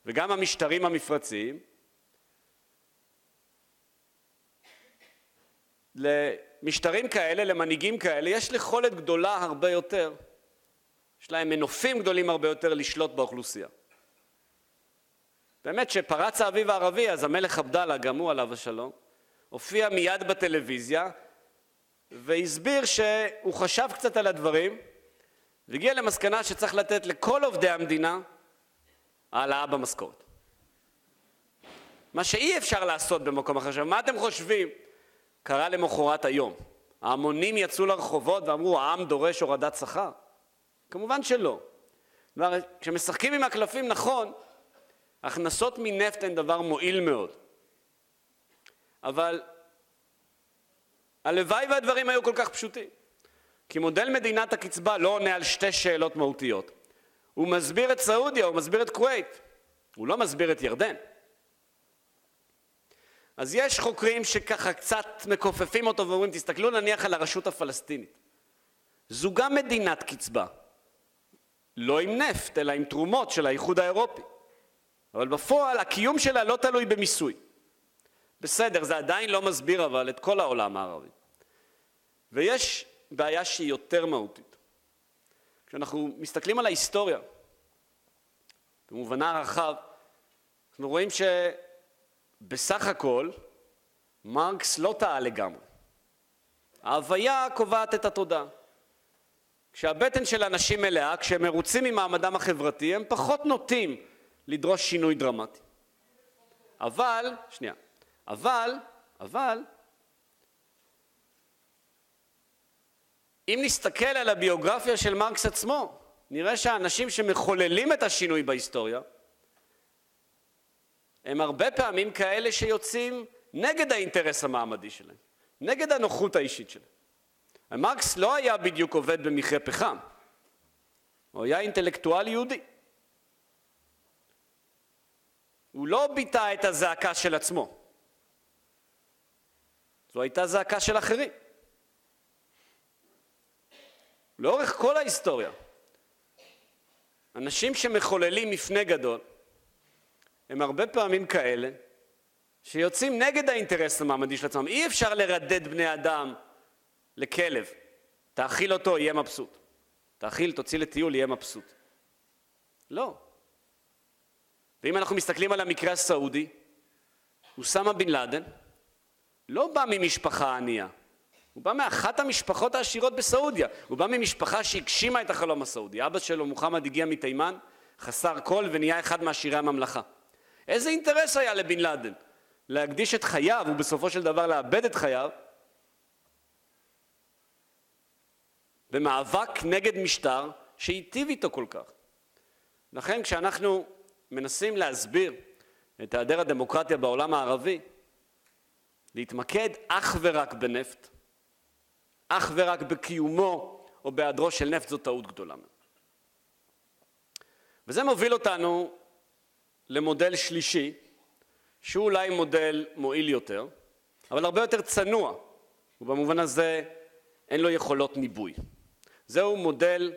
וגם המשטרים המפרציים, למשטרים כאלה, למנהיגים כאלה, יש יכולת גדולה הרבה יותר, יש להם מנופים גדולים הרבה יותר לשלוט באוכלוסייה. באמת, כשפרץ האביב הערבי, אז המלך עבדאללה, גם הוא עליו השלום, הופיע מיד בטלוויזיה והסביר שהוא חשב קצת על הדברים והגיע למסקנה שצריך לתת לכל עובדי המדינה העלאה במשכורת. מה שאי אפשר לעשות במקום אחר. עכשיו, מה אתם חושבים קרה למחרת היום? ההמונים יצאו לרחובות ואמרו, העם דורש הורדת שכר? כמובן שלא. כשמשחקים עם הקלפים נכון, הכנסות מנפט הן דבר מועיל מאוד. אבל הלוואי והדברים היו כל כך פשוטים. כי מודל מדינת הקצבה לא עונה על שתי שאלות מהותיות. הוא מסביר את סעודיה, הוא מסביר את כווית, הוא לא מסביר את ירדן. אז יש חוקרים שככה קצת מכופפים אותו ואומרים, תסתכלו נניח על הרשות הפלסטינית. זו גם מדינת קצבה, לא עם נפט, אלא עם תרומות של האיחוד האירופי. אבל בפועל הקיום שלה לא תלוי במיסוי. בסדר, זה עדיין לא מסביר אבל את כל העולם הערבי. ויש בעיה שהיא יותר מהותית. כשאנחנו מסתכלים על ההיסטוריה, במובנה הרחב, אנחנו רואים שבסך הכל מרקס לא טעה לגמרי. ההוויה קובעת את התודעה. כשהבטן של אנשים מלאה, כשהם מרוצים ממעמדם החברתי, הם פחות נוטים לדרוש שינוי דרמטי. אבל, שנייה, אבל, אבל, אם נסתכל על הביוגרפיה של מרקס עצמו, נראה שהאנשים שמחוללים את השינוי בהיסטוריה הם הרבה פעמים כאלה שיוצאים נגד האינטרס המעמדי שלהם, נגד הנוחות האישית שלהם. מרקס לא היה בדיוק עובד במכרה פחם, הוא היה אינטלקטואל יהודי. הוא לא ביטא את הזעקה של עצמו, זו הייתה זעקה של אחרים. לאורך כל ההיסטוריה, אנשים שמחוללים מפנה גדול הם הרבה פעמים כאלה שיוצאים נגד האינטרס המעמדי של עצמם. אי אפשר לרדד בני אדם לכלב. תאכיל אותו, יהיה מבסוט. תאכיל, תוציא לטיול, יהיה מבסוט. לא. ואם אנחנו מסתכלים על המקרה הסעודי, אוסמה בן לאדן לא בא ממשפחה ענייה. הוא בא מאחת המשפחות העשירות בסעודיה. הוא בא ממשפחה שהגשימה את החלום הסעודי. אבא שלו, מוחמד, הגיע מתימן, חסר כל ונהיה אחד מעשירי הממלכה. איזה אינטרס היה לבן לאדן? להקדיש את חייו ובסופו של דבר לאבד את חייו במאבק נגד משטר שהיטיב איתו כל כך. לכן כשאנחנו מנסים להסביר את היעדר הדמוקרטיה בעולם הערבי, להתמקד אך ורק בנפט, אך ורק בקיומו או בהיעדרו של נפט זו טעות גדולה מאוד. וזה מוביל אותנו למודל שלישי, שהוא אולי מודל מועיל יותר, אבל הרבה יותר צנוע, ובמובן הזה אין לו יכולות ניבוי. זהו מודל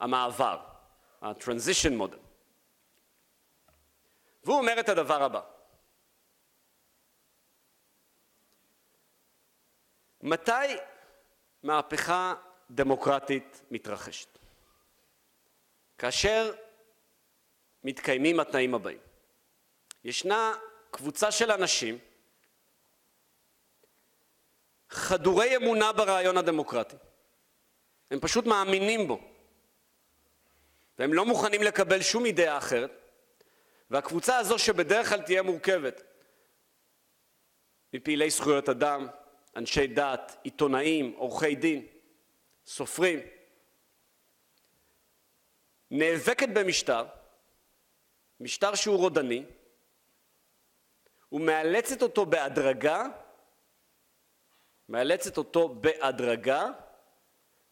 המעבר, ה-transition model. והוא אומר את הדבר הבא: מתי מהפכה דמוקרטית מתרחשת? כאשר מתקיימים התנאים הבאים. ישנה קבוצה של אנשים חדורי אמונה ברעיון הדמוקרטי. הם פשוט מאמינים בו. והם לא מוכנים לקבל שום אידאה אחרת. והקבוצה הזו שבדרך כלל תהיה מורכבת מפעילי זכויות אדם, אנשי דת, עיתונאים, עורכי דין, סופרים, נאבקת במשטר, משטר שהוא רודני, ומאלצת אותו בהדרגה מאלצת אותו בהדרגה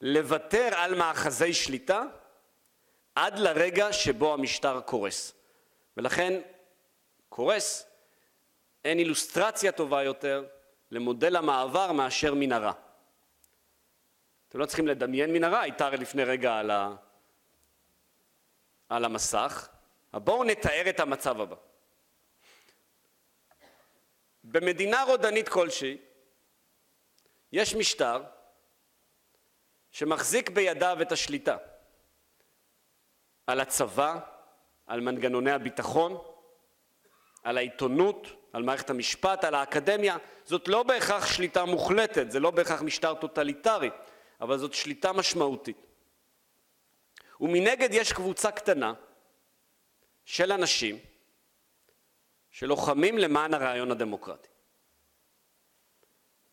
לוותר על מאחזי שליטה עד לרגע שבו המשטר קורס. ולכן קורס, אין אילוסטרציה טובה יותר למודל המעבר מאשר מנהרה. אתם לא צריכים לדמיין מנהרה, הייתה לפני רגע על, ה... על המסך. בואו נתאר את המצב הבא. במדינה רודנית כלשהי יש משטר שמחזיק בידיו את השליטה על הצבא, על מנגנוני הביטחון, על העיתונות, על מערכת המשפט, על האקדמיה. זאת לא בהכרח שליטה מוחלטת, זה לא בהכרח משטר טוטליטרי, אבל זאת שליטה משמעותית. ומנגד יש קבוצה קטנה של אנשים שלוחמים למען הרעיון הדמוקרטי.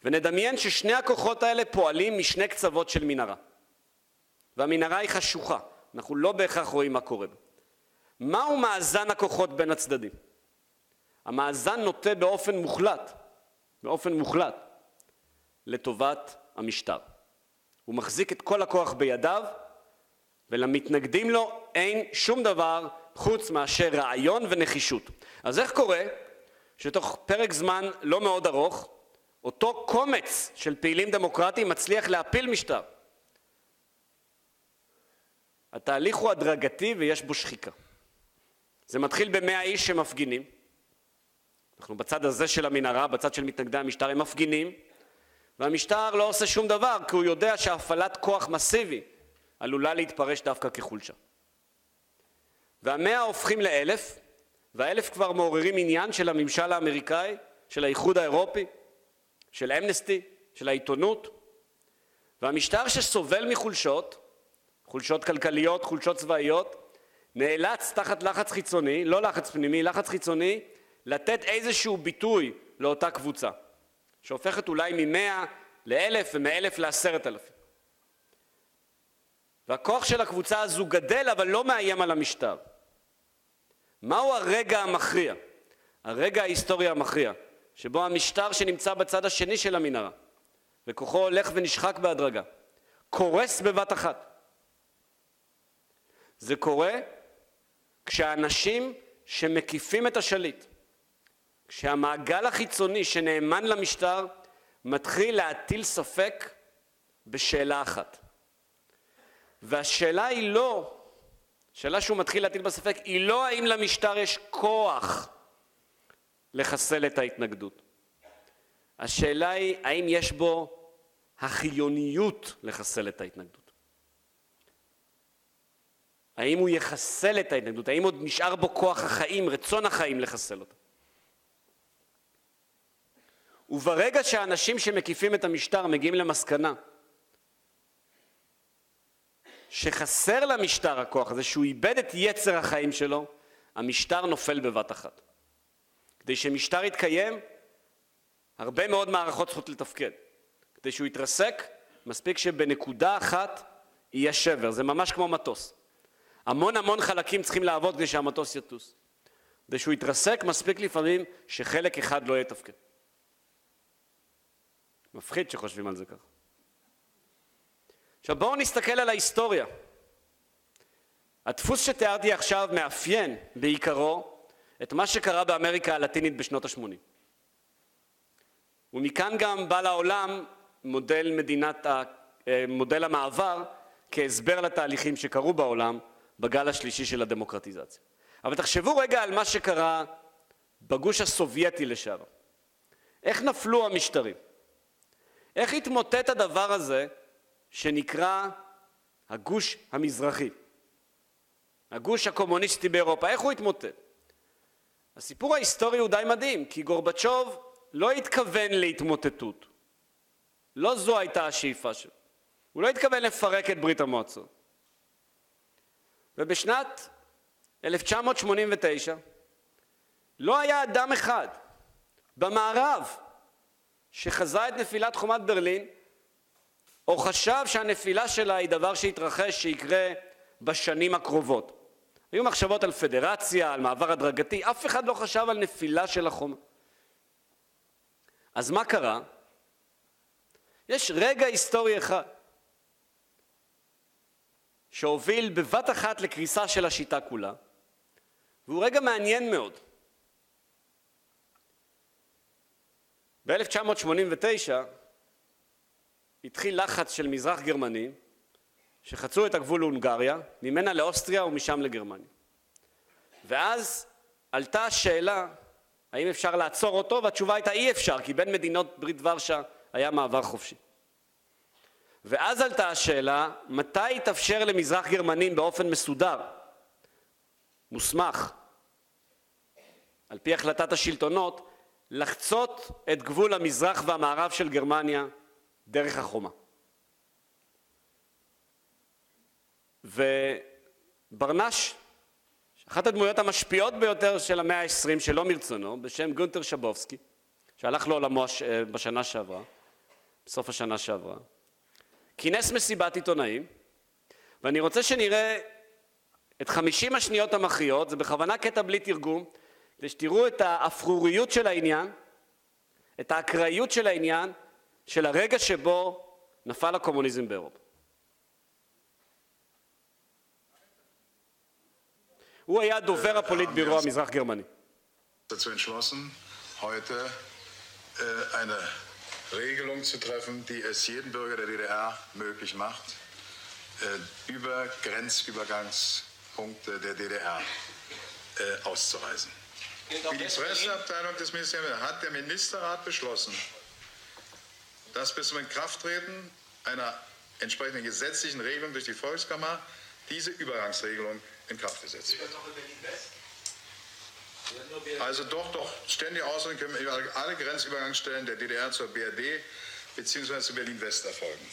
ונדמיין ששני הכוחות האלה פועלים משני קצוות של מנהרה. והמנהרה היא חשוכה, אנחנו לא בהכרח רואים מה קורה בה. מהו מאזן הכוחות בין הצדדים? המאזן נוטה באופן מוחלט, באופן מוחלט, לטובת המשטר. הוא מחזיק את כל הכוח בידיו, ולמתנגדים לו אין שום דבר חוץ מאשר רעיון ונחישות. אז איך קורה שתוך פרק זמן לא מאוד ארוך, אותו קומץ של פעילים דמוקרטיים מצליח להפיל משטר? התהליך הוא הדרגתי ויש בו שחיקה. זה מתחיל במאה איש שמפגינים. אנחנו בצד הזה של המנהרה, בצד של מתנגדי המשטר, הם מפגינים, והמשטר לא עושה שום דבר, כי הוא יודע שהפעלת כוח מסיבי עלולה להתפרש דווקא כחולשה. והמאה הופכים לאלף, והאלף כבר מעוררים עניין של הממשל האמריקאי, של האיחוד האירופי, של אמנסטי, של העיתונות, והמשטר שסובל מחולשות, חולשות כלכליות, חולשות צבאיות, נאלץ תחת לחץ חיצוני, לא לחץ פנימי, לחץ חיצוני, לתת איזשהו ביטוי לאותה קבוצה, שהופכת אולי ממאה לאלף ומאלף לעשרת אלפים. והכוח של הקבוצה הזו גדל אבל לא מאיים על המשטר. מהו הרגע המכריע, הרגע ההיסטורי המכריע, שבו המשטר שנמצא בצד השני של המנהרה, וכוחו הולך ונשחק בהדרגה, קורס בבת אחת. זה קורה כשאנשים שמקיפים את השליט, כשהמעגל החיצוני שנאמן למשטר מתחיל להטיל ספק בשאלה אחת. והשאלה היא לא, שאלה שהוא מתחיל להטיל בספק, היא לא האם למשטר יש כוח לחסל את ההתנגדות. השאלה היא האם יש בו החיוניות לחסל את ההתנגדות. האם הוא יחסל את ההתנגדות? האם עוד נשאר בו כוח החיים, רצון החיים לחסל אותה? וברגע שהאנשים שמקיפים את המשטר מגיעים למסקנה שחסר למשטר הכוח הזה, שהוא איבד את יצר החיים שלו, המשטר נופל בבת אחת. כדי שמשטר יתקיים, הרבה מאוד מערכות צריכות לתפקד. כדי שהוא יתרסק, מספיק שבנקודה אחת יהיה שבר, זה ממש כמו מטוס. המון המון חלקים צריכים לעבוד כדי שהמטוס יטוס. כדי שהוא יתרסק, מספיק לפעמים שחלק אחד לא יתפקד. מפחיד שחושבים על זה ככה. עכשיו בואו נסתכל על ההיסטוריה. הדפוס שתיארתי עכשיו מאפיין בעיקרו את מה שקרה באמריקה הלטינית בשנות ה-80. ומכאן גם בא לעולם מודל מדינת. אה, מודל המעבר כהסבר לתהליכים שקרו בעולם בגל השלישי של הדמוקרטיזציה. אבל תחשבו רגע על מה שקרה בגוש הסובייטי לשעבר. איך נפלו המשטרים? איך התמוטט הדבר הזה שנקרא הגוש המזרחי? הגוש הקומוניסטי באירופה, איך הוא התמוטט? הסיפור ההיסטורי הוא די מדהים, כי גורבצ'וב לא התכוון להתמוטטות. לא זו הייתה השאיפה שלו. הוא לא התכוון לפרק את ברית המועצות. ובשנת 1989 לא היה אדם אחד במערב שחזה את נפילת חומת ברלין או חשב שהנפילה שלה היא דבר שיתרחש, שיקרה בשנים הקרובות. היו מחשבות על פדרציה, על מעבר הדרגתי, אף אחד לא חשב על נפילה של החומה. אז מה קרה? יש רגע היסטורי אחד שהוביל בבת אחת לקריסה של השיטה כולה, והוא רגע מעניין מאוד. ב-1989 התחיל לחץ של מזרח גרמנים שחצו את הגבול להונגריה, ממנה לאוסטריה ומשם לגרמניה. ואז עלתה השאלה האם אפשר לעצור אותו, והתשובה הייתה אי אפשר, כי בין מדינות ברית ורשה היה מעבר חופשי. ואז עלתה השאלה, מתי יתאפשר למזרח גרמנים באופן מסודר, מוסמך, על פי החלטת השלטונות, לחצות את גבול המזרח והמערב של גרמניה דרך החומה. וברנש, אחת הדמויות המשפיעות ביותר של המאה ה-20 שלא מרצונו, בשם גונטר שבובסקי, שהלך לעולמו בשנה שעברה, בסוף השנה שעברה, כינס מסיבת עיתונאים, ואני רוצה שנראה את חמישים השניות המכריעות, זה בכוונה קטע בלי תרגום, כדי שתראו את האפרוריות של העניין, את האקראיות של העניין, של הרגע שבו נפל הקומוניזם באירופה. הוא היה דובר הפוליטבירו המזרח גרמני. Regelung zu treffen, die es jedem Bürger der DDR möglich macht, über Grenzübergangspunkte der DDR auszureisen. Wie die Presseabteilung des Ministeriums hat der Ministerrat beschlossen, dass bis zum Inkrafttreten einer entsprechenden gesetzlichen Regelung durch die Volkskammer diese Übergangsregelung in Kraft gesetzt wird. Also doch, doch, ständige Ausrüstung können alle Grenzübergangsstellen der DDR zur BRD bzw. zu Berlin-West erfolgen.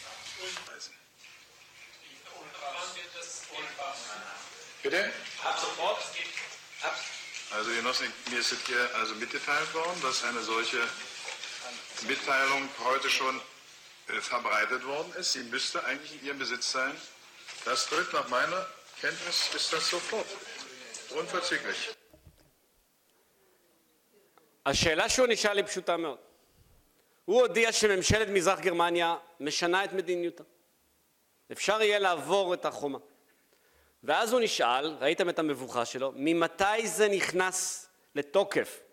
Bitte? Ab sofort. Also Genossen, mir ist hier also mitgeteilt worden, dass eine solche Mitteilung heute schon äh, verbreitet worden ist. Sie müsste eigentlich in Ihrem Besitz sein. Das tritt nach meiner Kenntnis ist das sofort. Unverzüglich. השאלה שהוא נשאל היא פשוטה מאוד. הוא הודיע שממשלת מזרח גרמניה משנה את מדיניותה. אפשר יהיה לעבור את החומה. ואז הוא נשאל, ראיתם את המבוכה שלו, ממתי זה נכנס לתוקף?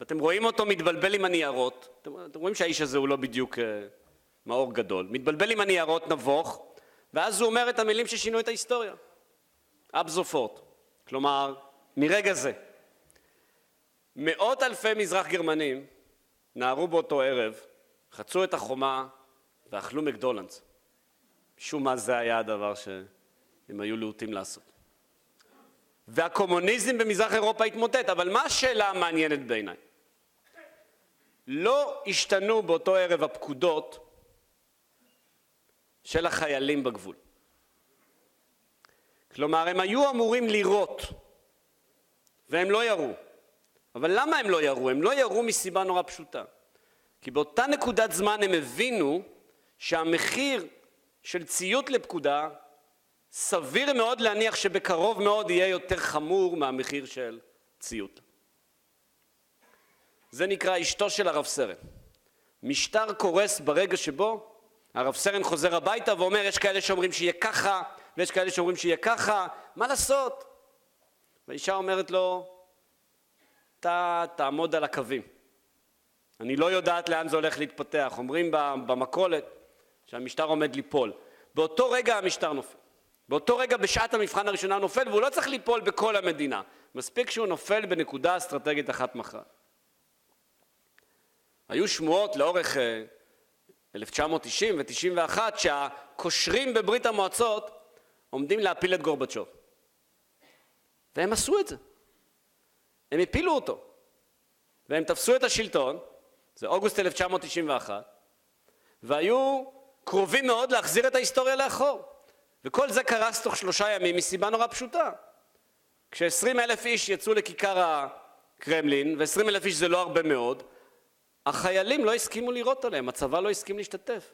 ואתם רואים אותו מתבלבל עם הניירות, אתם, אתם רואים שהאיש הזה הוא לא בדיוק uh, מאור גדול, מתבלבל עם הניירות נבוך, ואז הוא אומר את המילים ששינו את ההיסטוריה. אבזופורט. כלומר, מרגע זה. מאות אלפי מזרח גרמנים נהרו באותו ערב, חצו את החומה ואכלו מקדולנדס. משום מה זה היה הדבר שהם היו להוטים לעשות. והקומוניזם במזרח אירופה התמוטט, אבל מה השאלה המעניינת בעיניי? לא השתנו באותו ערב הפקודות של החיילים בגבול. כלומר, הם היו אמורים לירות, והם לא ירו. אבל למה הם לא ירו? הם לא ירו מסיבה נורא פשוטה. כי באותה נקודת זמן הם הבינו שהמחיר של ציות לפקודה סביר מאוד להניח שבקרוב מאוד יהיה יותר חמור מהמחיר של ציות. זה נקרא אשתו של הרב סרן. משטר קורס ברגע שבו הרב סרן חוזר הביתה ואומר יש כאלה שאומרים שיהיה ככה ויש כאלה שאומרים שיהיה ככה, מה לעשות? והאישה אומרת לו אתה תעמוד על הקווים. אני לא יודעת לאן זה הולך להתפתח. אומרים במכולת שהמשטר עומד ליפול. באותו רגע המשטר נופל. באותו רגע בשעת המבחן הראשונה נופל, והוא לא צריך ליפול בכל המדינה. מספיק שהוא נופל בנקודה אסטרטגית אחת מכרעת. היו שמועות לאורך 1990 ו-91 שהקושרים בברית המועצות עומדים להפיל את גורבצ'וב. והם עשו את זה. הם הפילו אותו. והם תפסו את השלטון, זה אוגוסט 1991, והיו קרובים מאוד להחזיר את ההיסטוריה לאחור. וכל זה קרס תוך שלושה ימים מסיבה נורא פשוטה. כש-20 אלף איש יצאו לכיכר הקרמלין, ו-20 אלף איש זה לא הרבה מאוד, החיילים לא הסכימו לירות עליהם, הצבא לא הסכים להשתתף.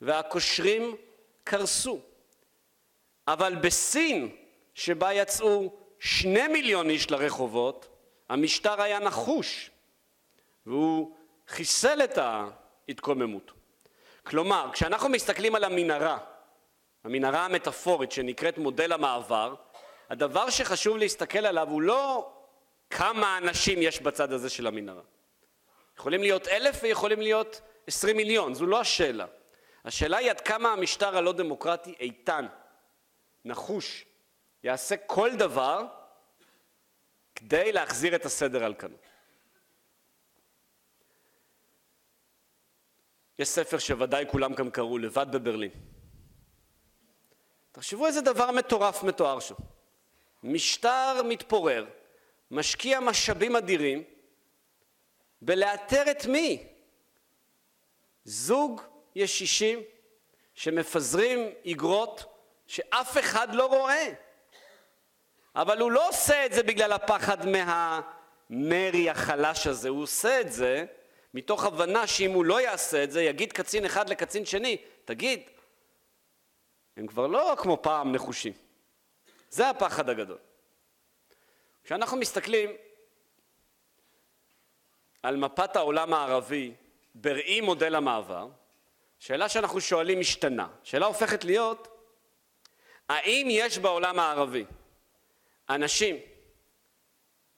והקושרים קרסו. אבל בסין, שבה יצאו שני מיליון איש לרחובות, המשטר היה נחוש, והוא חיסל את ההתקוממות. כלומר, כשאנחנו מסתכלים על המנהרה, המנהרה המטאפורית שנקראת מודל המעבר, הדבר שחשוב להסתכל עליו הוא לא כמה אנשים יש בצד הזה של המנהרה. יכולים להיות אלף ויכולים להיות עשרים מיליון, זו לא השאלה. השאלה היא עד כמה המשטר הלא דמוקרטי איתן, נחוש, יעשה כל דבר כדי להחזיר את הסדר על כנו. יש ספר שוודאי כולם כאן קראו, לבד בברלין. תחשבו איזה דבר מטורף מתואר שם. משטר מתפורר, משקיע משאבים אדירים בלאתר את מי? זוג ישישים שמפזרים איגרות שאף אחד לא רואה. אבל הוא לא עושה את זה בגלל הפחד מהמרי החלש הזה, הוא עושה את זה מתוך הבנה שאם הוא לא יעשה את זה, יגיד קצין אחד לקצין שני, תגיד, הם כבר לא כמו פעם נחושים. זה הפחד הגדול. כשאנחנו מסתכלים על מפת העולם הערבי בראי מודל המעבר, שאלה שאנחנו שואלים משתנה. שאלה הופכת להיות, האם יש בעולם הערבי אנשים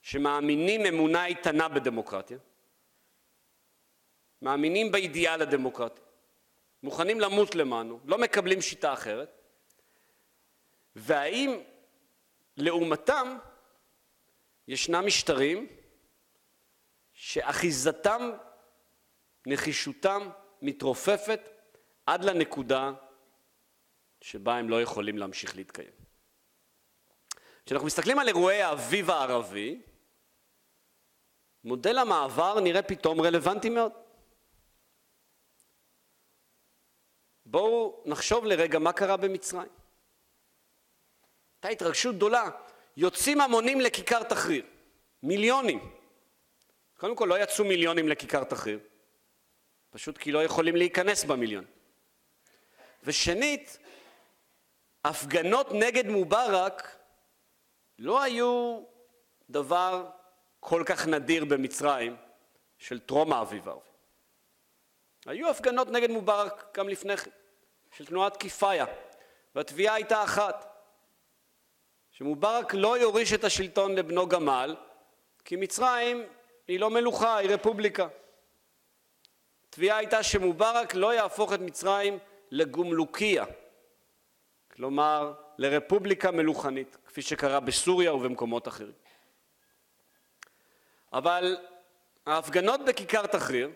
שמאמינים אמונה איתנה בדמוקרטיה, מאמינים באידיאל הדמוקרטי, מוכנים למות למענו, לא מקבלים שיטה אחרת, והאם לעומתם ישנם משטרים שאחיזתם, נחישותם, מתרופפת עד לנקודה שבה הם לא יכולים להמשיך להתקיים. כשאנחנו מסתכלים על אירועי האביב הערבי, מודל המעבר נראה פתאום רלוונטי מאוד. בואו נחשוב לרגע מה קרה במצרים. הייתה התרגשות גדולה, יוצאים המונים לכיכר תחריר, מיליונים. קודם כל לא יצאו מיליונים לכיכר תחריר, פשוט כי לא יכולים להיכנס במיליון. ושנית, הפגנות נגד מובארק לא היו דבר כל כך נדיר במצרים של טרום האביב הערבי. היו הפגנות נגד מובארק גם לפני כן, של תנועת כיפאיה, והתביעה הייתה אחת, שמובארק לא יוריש את השלטון לבנו גמל, כי מצרים היא לא מלוכה, היא רפובליקה. התביעה הייתה שמובארק לא יהפוך את מצרים לגומלוקיה, כלומר לרפובליקה מלוכנית, כפי שקרה בסוריה ובמקומות אחרים. אבל ההפגנות בכיכר תחריר,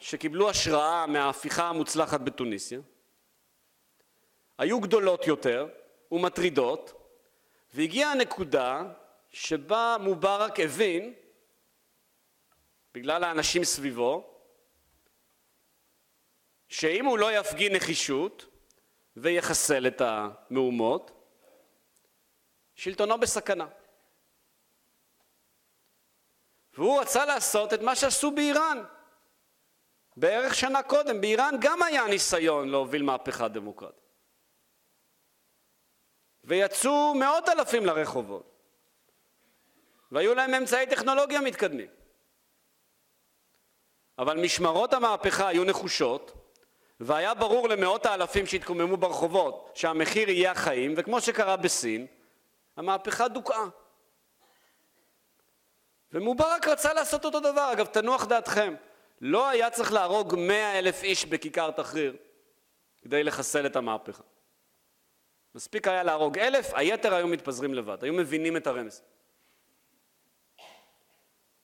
שקיבלו השראה מההפיכה המוצלחת בתוניסיה, היו גדולות יותר ומטרידות, והגיעה הנקודה שבה מובארק הבין, בגלל האנשים סביבו, שאם הוא לא יפגין נחישות ויחסל את המהומות, שלטונו בסכנה. והוא רצה לעשות את מה שעשו באיראן. בערך שנה קודם, באיראן גם היה ניסיון להוביל מהפכה דמוקרטית. ויצאו מאות אלפים לרחובות, והיו להם אמצעי טכנולוגיה מתקדמים. אבל משמרות המהפכה היו נחושות, והיה ברור למאות האלפים שהתקוממו ברחובות שהמחיר יהיה החיים, וכמו שקרה בסין, המהפכה דוכאה. ומובארק רצה לעשות אותו דבר. אגב, תנוח דעתכם, לא היה צריך להרוג מאה אלף איש בכיכר תחריר כדי לחסל את המהפכה. מספיק היה להרוג אלף, היתר היו מתפזרים לבד, היו מבינים את הרמז.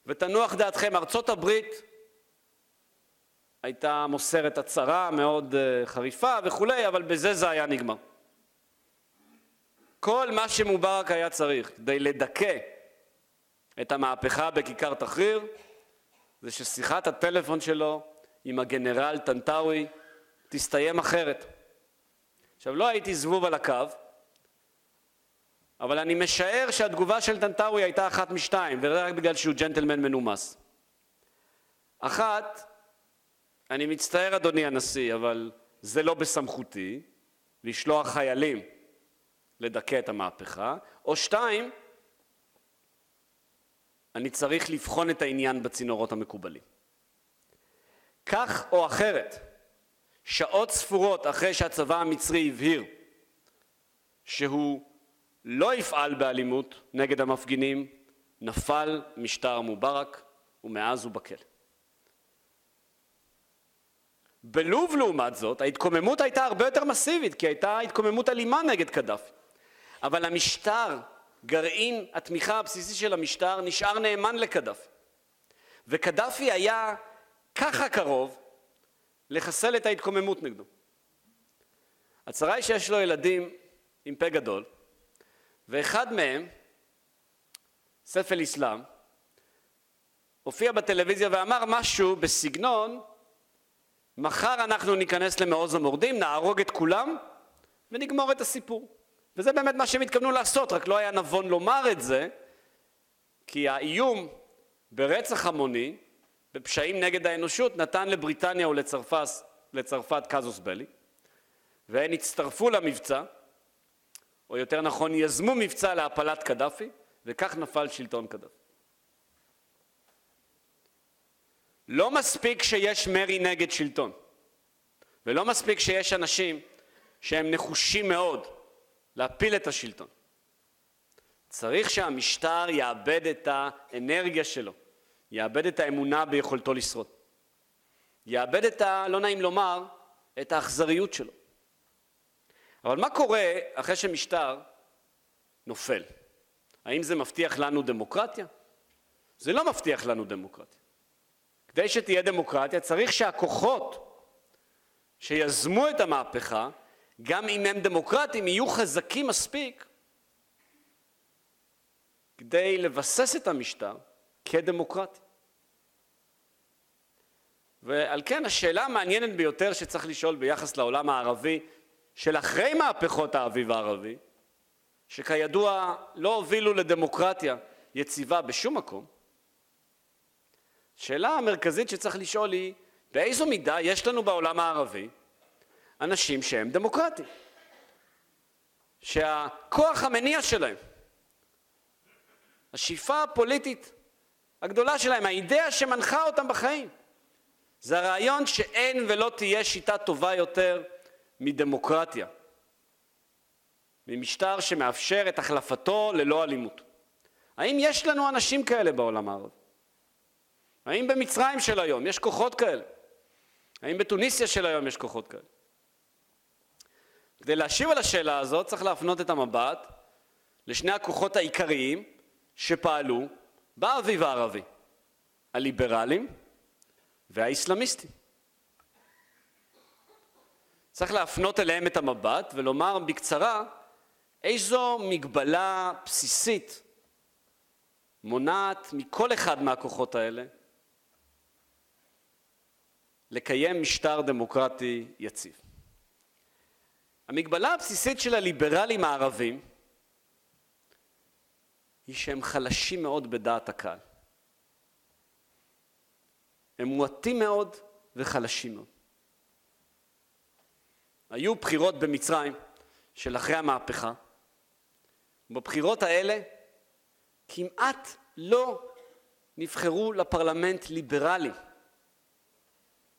ותנוח דעתכם, ארצות הברית הייתה מוסרת הצהרה מאוד uh, חריפה וכולי, אבל בזה זה היה נגמר. כל מה שמובארק היה צריך כדי לדכא את המהפכה בכיכר תחריר, זה ששיחת הטלפון שלו עם הגנרל טנטאווי תסתיים אחרת. עכשיו, לא הייתי זבוב על הקו, אבל אני משער שהתגובה של טנטאווי הייתה אחת משתיים, וזה רק בגלל שהוא ג'נטלמן מנומס. אחת, אני מצטער אדוני הנשיא, אבל זה לא בסמכותי לשלוח חיילים לדכא את המהפכה, או שתיים, אני צריך לבחון את העניין בצינורות המקובלים. כך או אחרת, שעות ספורות אחרי שהצבא המצרי הבהיר שהוא לא יפעל באלימות נגד המפגינים, נפל משטר מובארק ומאז הוא בכלא. בלוב לעומת זאת ההתקוממות הייתה הרבה יותר מסיבית כי הייתה התקוממות אלימה נגד קדאפי אבל המשטר, גרעין התמיכה הבסיסי של המשטר נשאר נאמן לקדאפי וקדאפי היה ככה קרוב לחסל את ההתקוממות נגדו. הצרה היא שיש לו ילדים עם פה גדול ואחד מהם, סף אל אסלאם, הופיע בטלוויזיה ואמר משהו בסגנון מחר אנחנו ניכנס למעוז המורדים, נהרוג את כולם ונגמור את הסיפור. וזה באמת מה שהם התכוונו לעשות, רק לא היה נבון לומר את זה, כי האיום ברצח המוני, בפשעים נגד האנושות, נתן לבריטניה ולצרפת קזוס בלי, והן הצטרפו למבצע, או יותר נכון יזמו מבצע להפלת קדאפי, וכך נפל שלטון קדאפי. לא מספיק שיש מרי נגד שלטון, ולא מספיק שיש אנשים שהם נחושים מאוד להפיל את השלטון. צריך שהמשטר יאבד את האנרגיה שלו, יאבד את האמונה ביכולתו לשרוד. יאבד את ה... לא נעים לומר, את האכזריות שלו. אבל מה קורה אחרי שמשטר נופל? האם זה מבטיח לנו דמוקרטיה? זה לא מבטיח לנו דמוקרטיה. כדי שתהיה דמוקרטיה צריך שהכוחות שיזמו את המהפכה, גם אם הם דמוקרטיים, יהיו חזקים מספיק כדי לבסס את המשטר כדמוקרטי. ועל כן השאלה המעניינת ביותר שצריך לשאול ביחס לעולם הערבי של אחרי מהפכות האביב הערבי, שכידוע לא הובילו לדמוקרטיה יציבה בשום מקום, השאלה המרכזית שצריך לשאול היא, באיזו מידה יש לנו בעולם הערבי אנשים שהם דמוקרטיים, שהכוח המניע שלהם, השאיפה הפוליטית הגדולה שלהם, האידאה שמנחה אותם בחיים, זה הרעיון שאין ולא תהיה שיטה טובה יותר מדמוקרטיה, ממשטר שמאפשר את החלפתו ללא אלימות. האם יש לנו אנשים כאלה בעולם הערבי? האם במצרים של היום יש כוחות כאלה? האם בתוניסיה של היום יש כוחות כאלה? כדי להשיב על השאלה הזאת צריך להפנות את המבט לשני הכוחות העיקריים שפעלו באביב הערבי, הליברלים והאסלאמיסטים. צריך להפנות אליהם את המבט ולומר בקצרה איזו מגבלה בסיסית מונעת מכל אחד מהכוחות האלה לקיים משטר דמוקרטי יציב. המגבלה הבסיסית של הליברלים הערבים היא שהם חלשים מאוד בדעת הקהל. הם מועטים מאוד וחלשים מאוד. היו בחירות במצרים של אחרי המהפכה. בבחירות האלה כמעט לא נבחרו לפרלמנט ליברלים.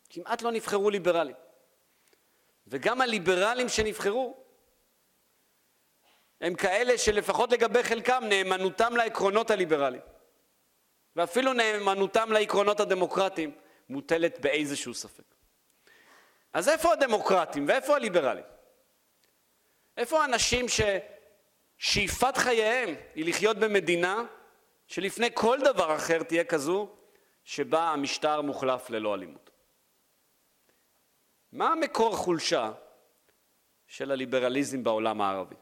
כמעט לא נבחרו ליברלים. וגם הליברלים שנבחרו הם כאלה שלפחות לגבי חלקם נאמנותם לעקרונות הליברליים ואפילו נאמנותם לעקרונות הדמוקרטיים מוטלת באיזשהו ספק. אז איפה הדמוקרטים ואיפה הליברלים? איפה האנשים ששאיפת חייהם היא לחיות במדינה שלפני כל דבר אחר תהיה כזו שבה המשטר מוחלף ללא אלימות? מה מקור החולשה של הליברליזם בעולם הערבי?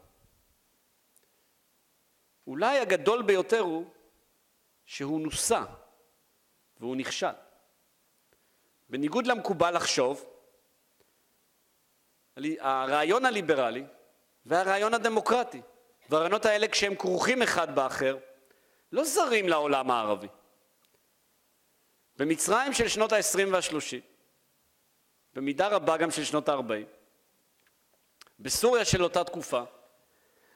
אולי הגדול ביותר הוא שהוא נוסה והוא נכשל. בניגוד למקובל לחשוב, הרעיון הליברלי והרעיון הדמוקרטי, והרעיונות האלה כשהם כרוכים אחד באחר, לא זרים לעולם הערבי. במצרים של שנות ה-20 וה-30 במידה רבה גם של שנות ה-40. בסוריה של אותה תקופה,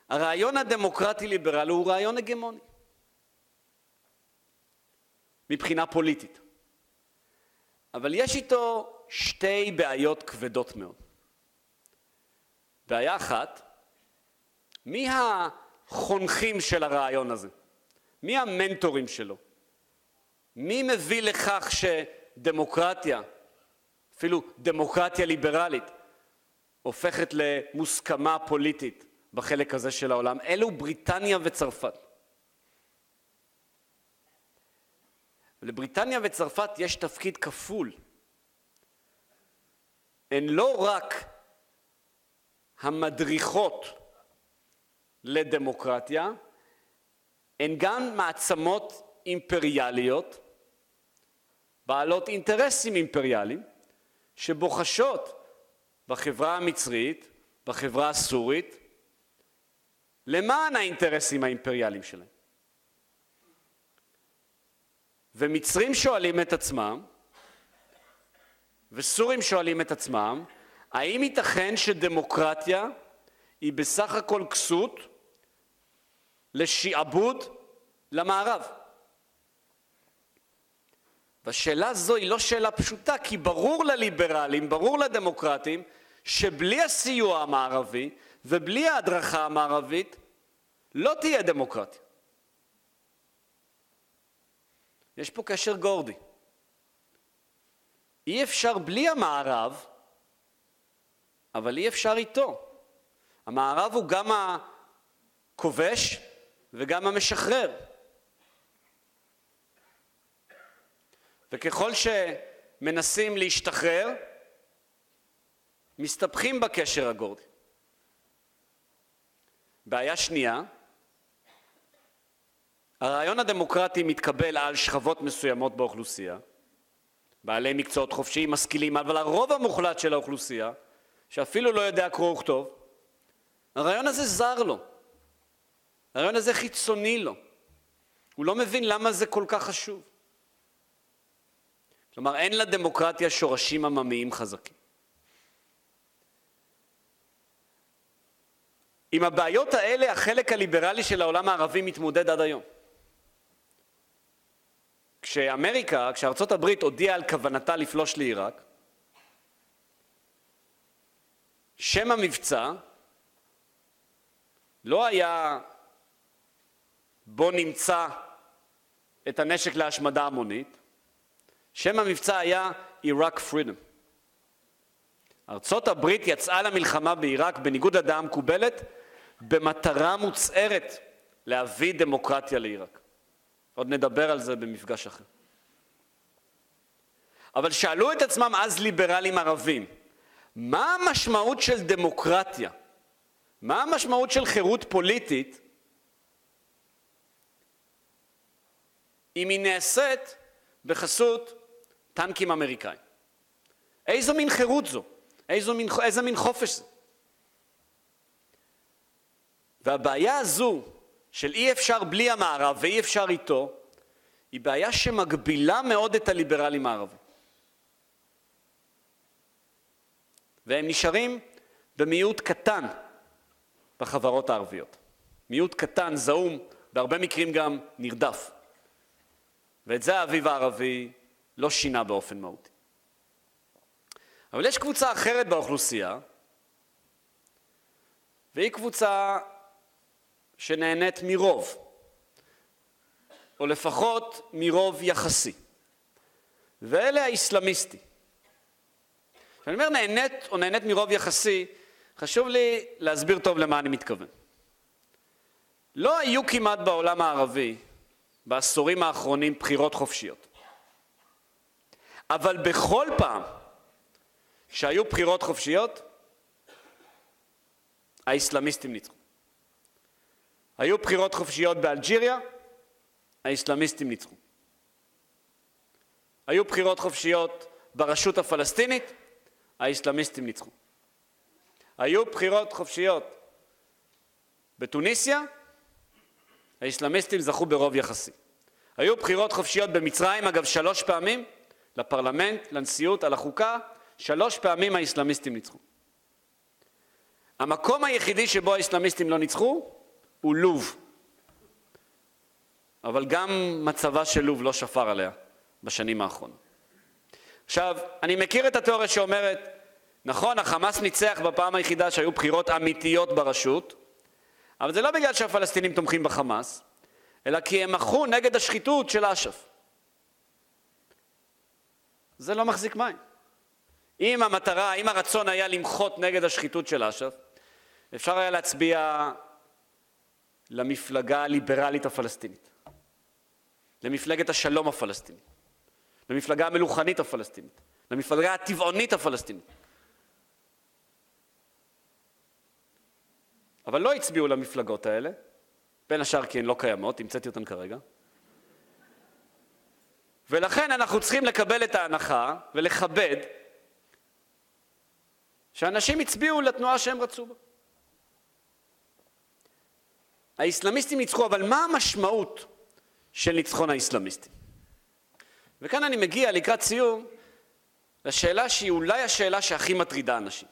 הרעיון הדמוקרטי-ליברלי הוא רעיון הגמוני מבחינה פוליטית. אבל יש איתו שתי בעיות כבדות מאוד. בעיה אחת, מי החונכים של הרעיון הזה? מי המנטורים שלו? מי מביא לכך שדמוקרטיה, אפילו דמוקרטיה ליברלית, הופכת למוסכמה פוליטית בחלק הזה של העולם? אלו בריטניה וצרפת. לבריטניה וצרפת יש תפקיד כפול. הן לא רק המדריכות לדמוקרטיה, הן גם מעצמות אימפריאליות, בעלות אינטרסים אימפריאליים, שבוחשות בחברה המצרית, בחברה הסורית, למען האינטרסים האימפריאליים שלהם. ומצרים שואלים את עצמם, וסורים שואלים את עצמם, האם ייתכן שדמוקרטיה היא בסך הכל כסות לשעבוד למערב? והשאלה זו היא לא שאלה פשוטה, כי ברור לליברלים, ברור לדמוקרטים, שבלי הסיוע המערבי ובלי ההדרכה המערבית לא תהיה דמוקרטיה. יש פה קשר גורדי. אי אפשר בלי המערב, אבל אי אפשר איתו. המערב הוא גם הכובש וגם המשחרר. וככל שמנסים להשתחרר, מסתבכים בקשר הגורדי. בעיה שנייה, הרעיון הדמוקרטי מתקבל על שכבות מסוימות באוכלוסייה, בעלי מקצועות חופשיים, משכילים, אבל הרוב המוחלט של האוכלוסייה, שאפילו לא יודע קרוא וכתוב, הרעיון הזה זר לו. הרעיון הזה חיצוני לו. הוא לא מבין למה זה כל כך חשוב. כלומר, אין לדמוקרטיה שורשים עממיים חזקים. עם הבעיות האלה החלק הליברלי של העולם הערבי מתמודד עד היום. כשאמריקה, כשארצות הברית הודיעה על כוונתה לפלוש לעיראק, שם המבצע לא היה בוא נמצא את הנשק להשמדה המונית, שם המבצע היה עיראק פרידום. ארצות הברית יצאה למלחמה בעיראק בניגוד לדעה המקובלת במטרה מוצהרת להביא דמוקרטיה לעיראק. עוד נדבר על זה במפגש אחר. אבל שאלו את עצמם אז ליברלים ערבים, מה המשמעות של דמוקרטיה? מה המשמעות של חירות פוליטית אם היא נעשית בחסות טנקים אמריקאים? איזו מין חירות זו? איזו מין, איזה מין חופש זה? והבעיה הזו של אי אפשר בלי המערב ואי אפשר איתו, היא בעיה שמגבילה מאוד את הליברלים הערבים. והם נשארים במיעוט קטן בחברות הערביות. מיעוט קטן, זעום, בהרבה מקרים גם נרדף. ואת זה האביב הערבי לא שינה באופן מהותי. אבל יש קבוצה אחרת באוכלוסייה, והיא קבוצה שנהנית מרוב, או לפחות מרוב יחסי, ואלה האסלאמיסטים. כשאני אומר נהנית או נהנית מרוב יחסי, חשוב לי להסביר טוב למה אני מתכוון. לא היו כמעט בעולם הערבי בעשורים האחרונים בחירות חופשיות. אבל בכל פעם שהיו בחירות חופשיות, האסלאמיסטים ניצחו. היו בחירות חופשיות באלג'יריה, האסלאמיסטים ניצחו. היו בחירות חופשיות ברשות הפלסטינית, האסלאמיסטים ניצחו. היו בחירות חופשיות בתוניסיה, האסלאמיסטים זכו ברוב יחסי. היו בחירות חופשיות במצרים, אגב, שלוש פעמים, לפרלמנט, לנשיאות, על החוקה, שלוש פעמים האסלאמיסטים ניצחו. המקום היחידי שבו האסלאמיסטים לא ניצחו הוא לוב. אבל גם מצבה של לוב לא שפר עליה בשנים האחרונות. עכשיו, אני מכיר את התיאוריה שאומרת, נכון, החמאס ניצח בפעם היחידה שהיו בחירות אמיתיות ברשות, אבל זה לא בגלל שהפלסטינים תומכים בחמאס, אלא כי הם מחו נגד השחיתות של אש"ף. זה לא מחזיק מים. אם המטרה, אם הרצון היה למחות נגד השחיתות של אש"ף, אפשר היה להצביע למפלגה הליברלית הפלסטינית, למפלגת השלום הפלסטינית, למפלגה המלוכנית הפלסטינית, למפלגה הטבעונית הפלסטינית. אבל לא הצביעו למפלגות האלה, בין השאר כי הן לא קיימות, המצאתי אותן כרגע. ולכן אנחנו צריכים לקבל את ההנחה ולכבד שאנשים הצביעו לתנועה שהם רצו בה. האסלאמיסטים ניצחו, אבל מה המשמעות של ניצחון האסלאמיסטים? וכאן אני מגיע לקראת סיום לשאלה שהיא אולי השאלה שהכי מטרידה אנשים.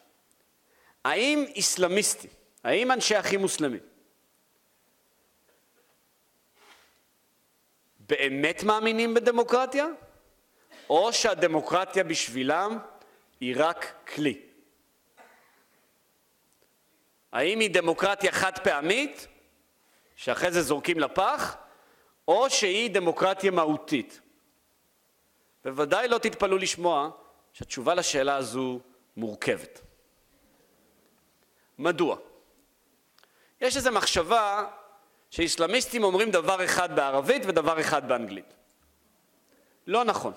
האם אסלאמיסטים, האם אנשי אחים מוסלמים, באמת מאמינים בדמוקרטיה, או שהדמוקרטיה בשבילם היא רק כלי? האם היא דמוקרטיה חד פעמית, שאחרי זה זורקים לפח, או שהיא דמוקרטיה מהותית? בוודאי לא תתפלאו לשמוע שהתשובה לשאלה הזו מורכבת. מדוע? יש איזו מחשבה שאיסלאמיסטים אומרים דבר אחד בערבית ודבר אחד באנגלית. לא נכון.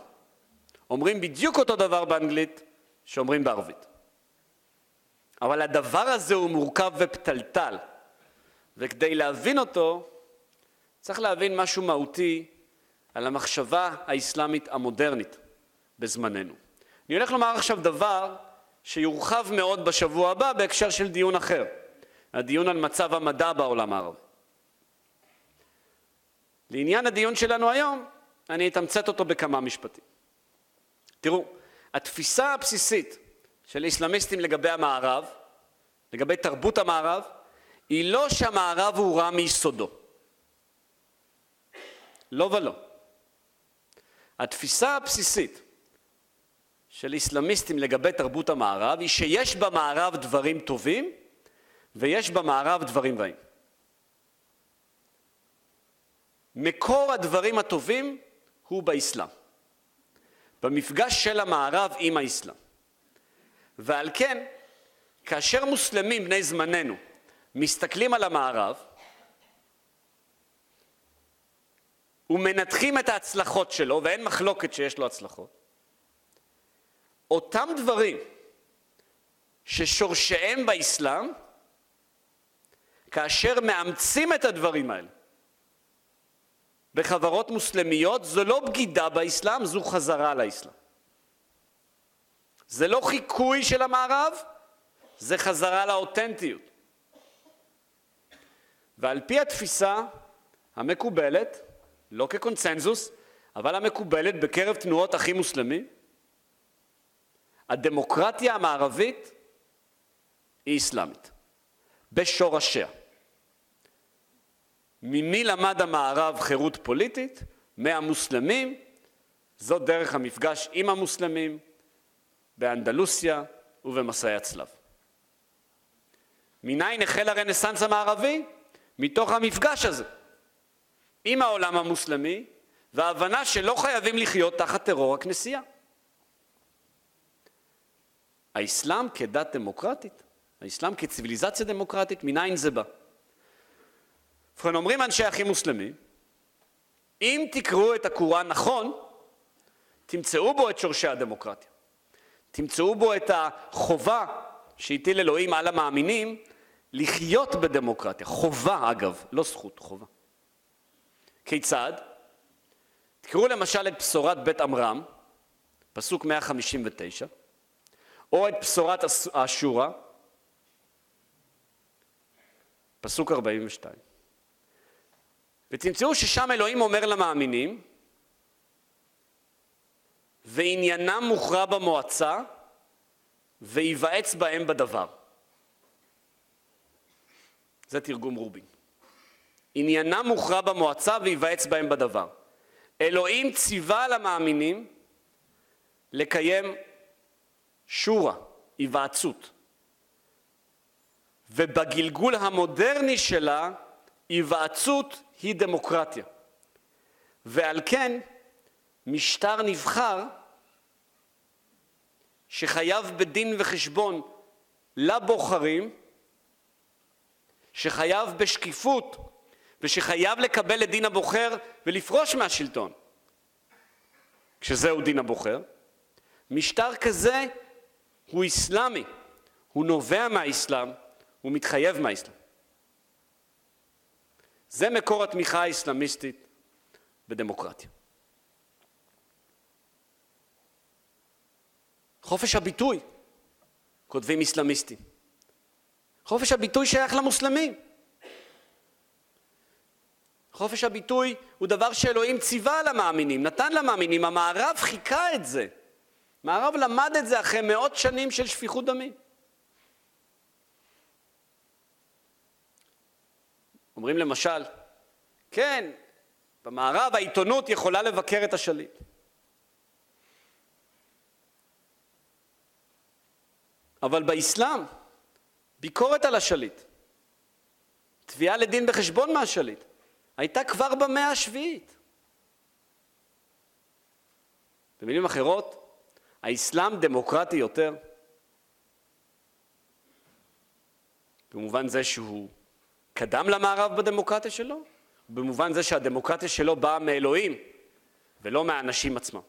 אומרים בדיוק אותו דבר באנגלית שאומרים בערבית. אבל הדבר הזה הוא מורכב ופתלתל, וכדי להבין אותו צריך להבין משהו מהותי על המחשבה האסלאמית המודרנית בזמננו. אני הולך לומר עכשיו דבר שיורחב מאוד בשבוע הבא בהקשר של דיון אחר, הדיון על מצב המדע בעולם הערבי. לעניין הדיון שלנו היום, אני אתמצת אותו בכמה משפטים. תראו, התפיסה הבסיסית של איסלאמיסטים לגבי המערב, לגבי תרבות המערב, היא לא שהמערב הוא רע מיסודו. לא ולא. התפיסה הבסיסית של איסלאמיסטים לגבי תרבות המערב היא שיש במערב דברים טובים ויש במערב דברים רעים. מקור הדברים הטובים הוא באסלאם, במפגש של המערב עם האסלאם. ועל כן, כאשר מוסלמים בני זמננו מסתכלים על המערב ומנתחים את ההצלחות שלו, ואין מחלוקת שיש לו הצלחות, אותם דברים ששורשיהם באסלאם, כאשר מאמצים את הדברים האלה בחברות מוסלמיות, זו לא בגידה באסלאם, זו חזרה לאסלאם. זה לא חיקוי של המערב, זה חזרה לאותנטיות. ועל פי התפיסה המקובלת, לא כקונצנזוס, אבל המקובלת בקרב תנועות אחים מוסלמים, הדמוקרטיה המערבית היא אסלאמית, בשורשיה. ממי למד המערב חירות פוליטית? מהמוסלמים, זאת דרך המפגש עם המוסלמים באנדלוסיה ובמסעי הצלב. מניין החל הרנסאנס המערבי? מתוך המפגש הזה עם העולם המוסלמי וההבנה שלא חייבים לחיות תחת טרור הכנסייה. האסלאם כדת דמוקרטית, האסלאם כציוויליזציה דמוקרטית, מניין זה בא? ובכן אומרים אנשי אחים מוסלמים, אם תקראו את הקוראן נכון, תמצאו בו את שורשי הדמוקרטיה. תמצאו בו את החובה שהטיל אלוהים על המאמינים לחיות בדמוקרטיה. חובה, אגב, לא זכות, חובה. כיצד? תקראו למשל את בשורת בית עמרם, פסוק 159, או את בשורת האשורה, פסוק 42. ותמצאו ששם אלוהים אומר למאמינים, ועניינם מוכרע במועצה, וייוועץ בהם בדבר. זה תרגום רובין. עניינם מוכרע במועצה וייוועץ בהם בדבר. אלוהים ציווה למאמינים לקיים שורה, היוועצות. ובגלגול המודרני שלה, היוועצות היא דמוקרטיה. ועל כן, משטר נבחר שחייב בדין וחשבון לבוחרים, שחייב בשקיפות ושחייב לקבל את דין הבוחר ולפרוש מהשלטון, כשזהו דין הבוחר. משטר כזה הוא אסלאמי, הוא נובע מהאסלאם, הוא מתחייב מהאסלאם. זה מקור התמיכה האסלאמיסטית בדמוקרטיה. חופש הביטוי, כותבים אסלאמיסטים. חופש הביטוי שייך למוסלמים. חופש הביטוי הוא דבר שאלוהים ציווה למאמינים, נתן למאמינים, המערב חיכה את זה. המערב למד את זה אחרי מאות שנים של שפיכות דמים. אומרים למשל, כן, במערב העיתונות יכולה לבקר את השליט. אבל באסלאם, ביקורת על השליט, תביעה לדין בחשבון מהשליט, הייתה כבר במאה השביעית. במילים אחרות, האסלאם דמוקרטי יותר, במובן זה שהוא קדם למערב בדמוקרטיה שלו, במובן זה שהדמוקרטיה שלו באה מאלוהים ולא מהאנשים עצמם.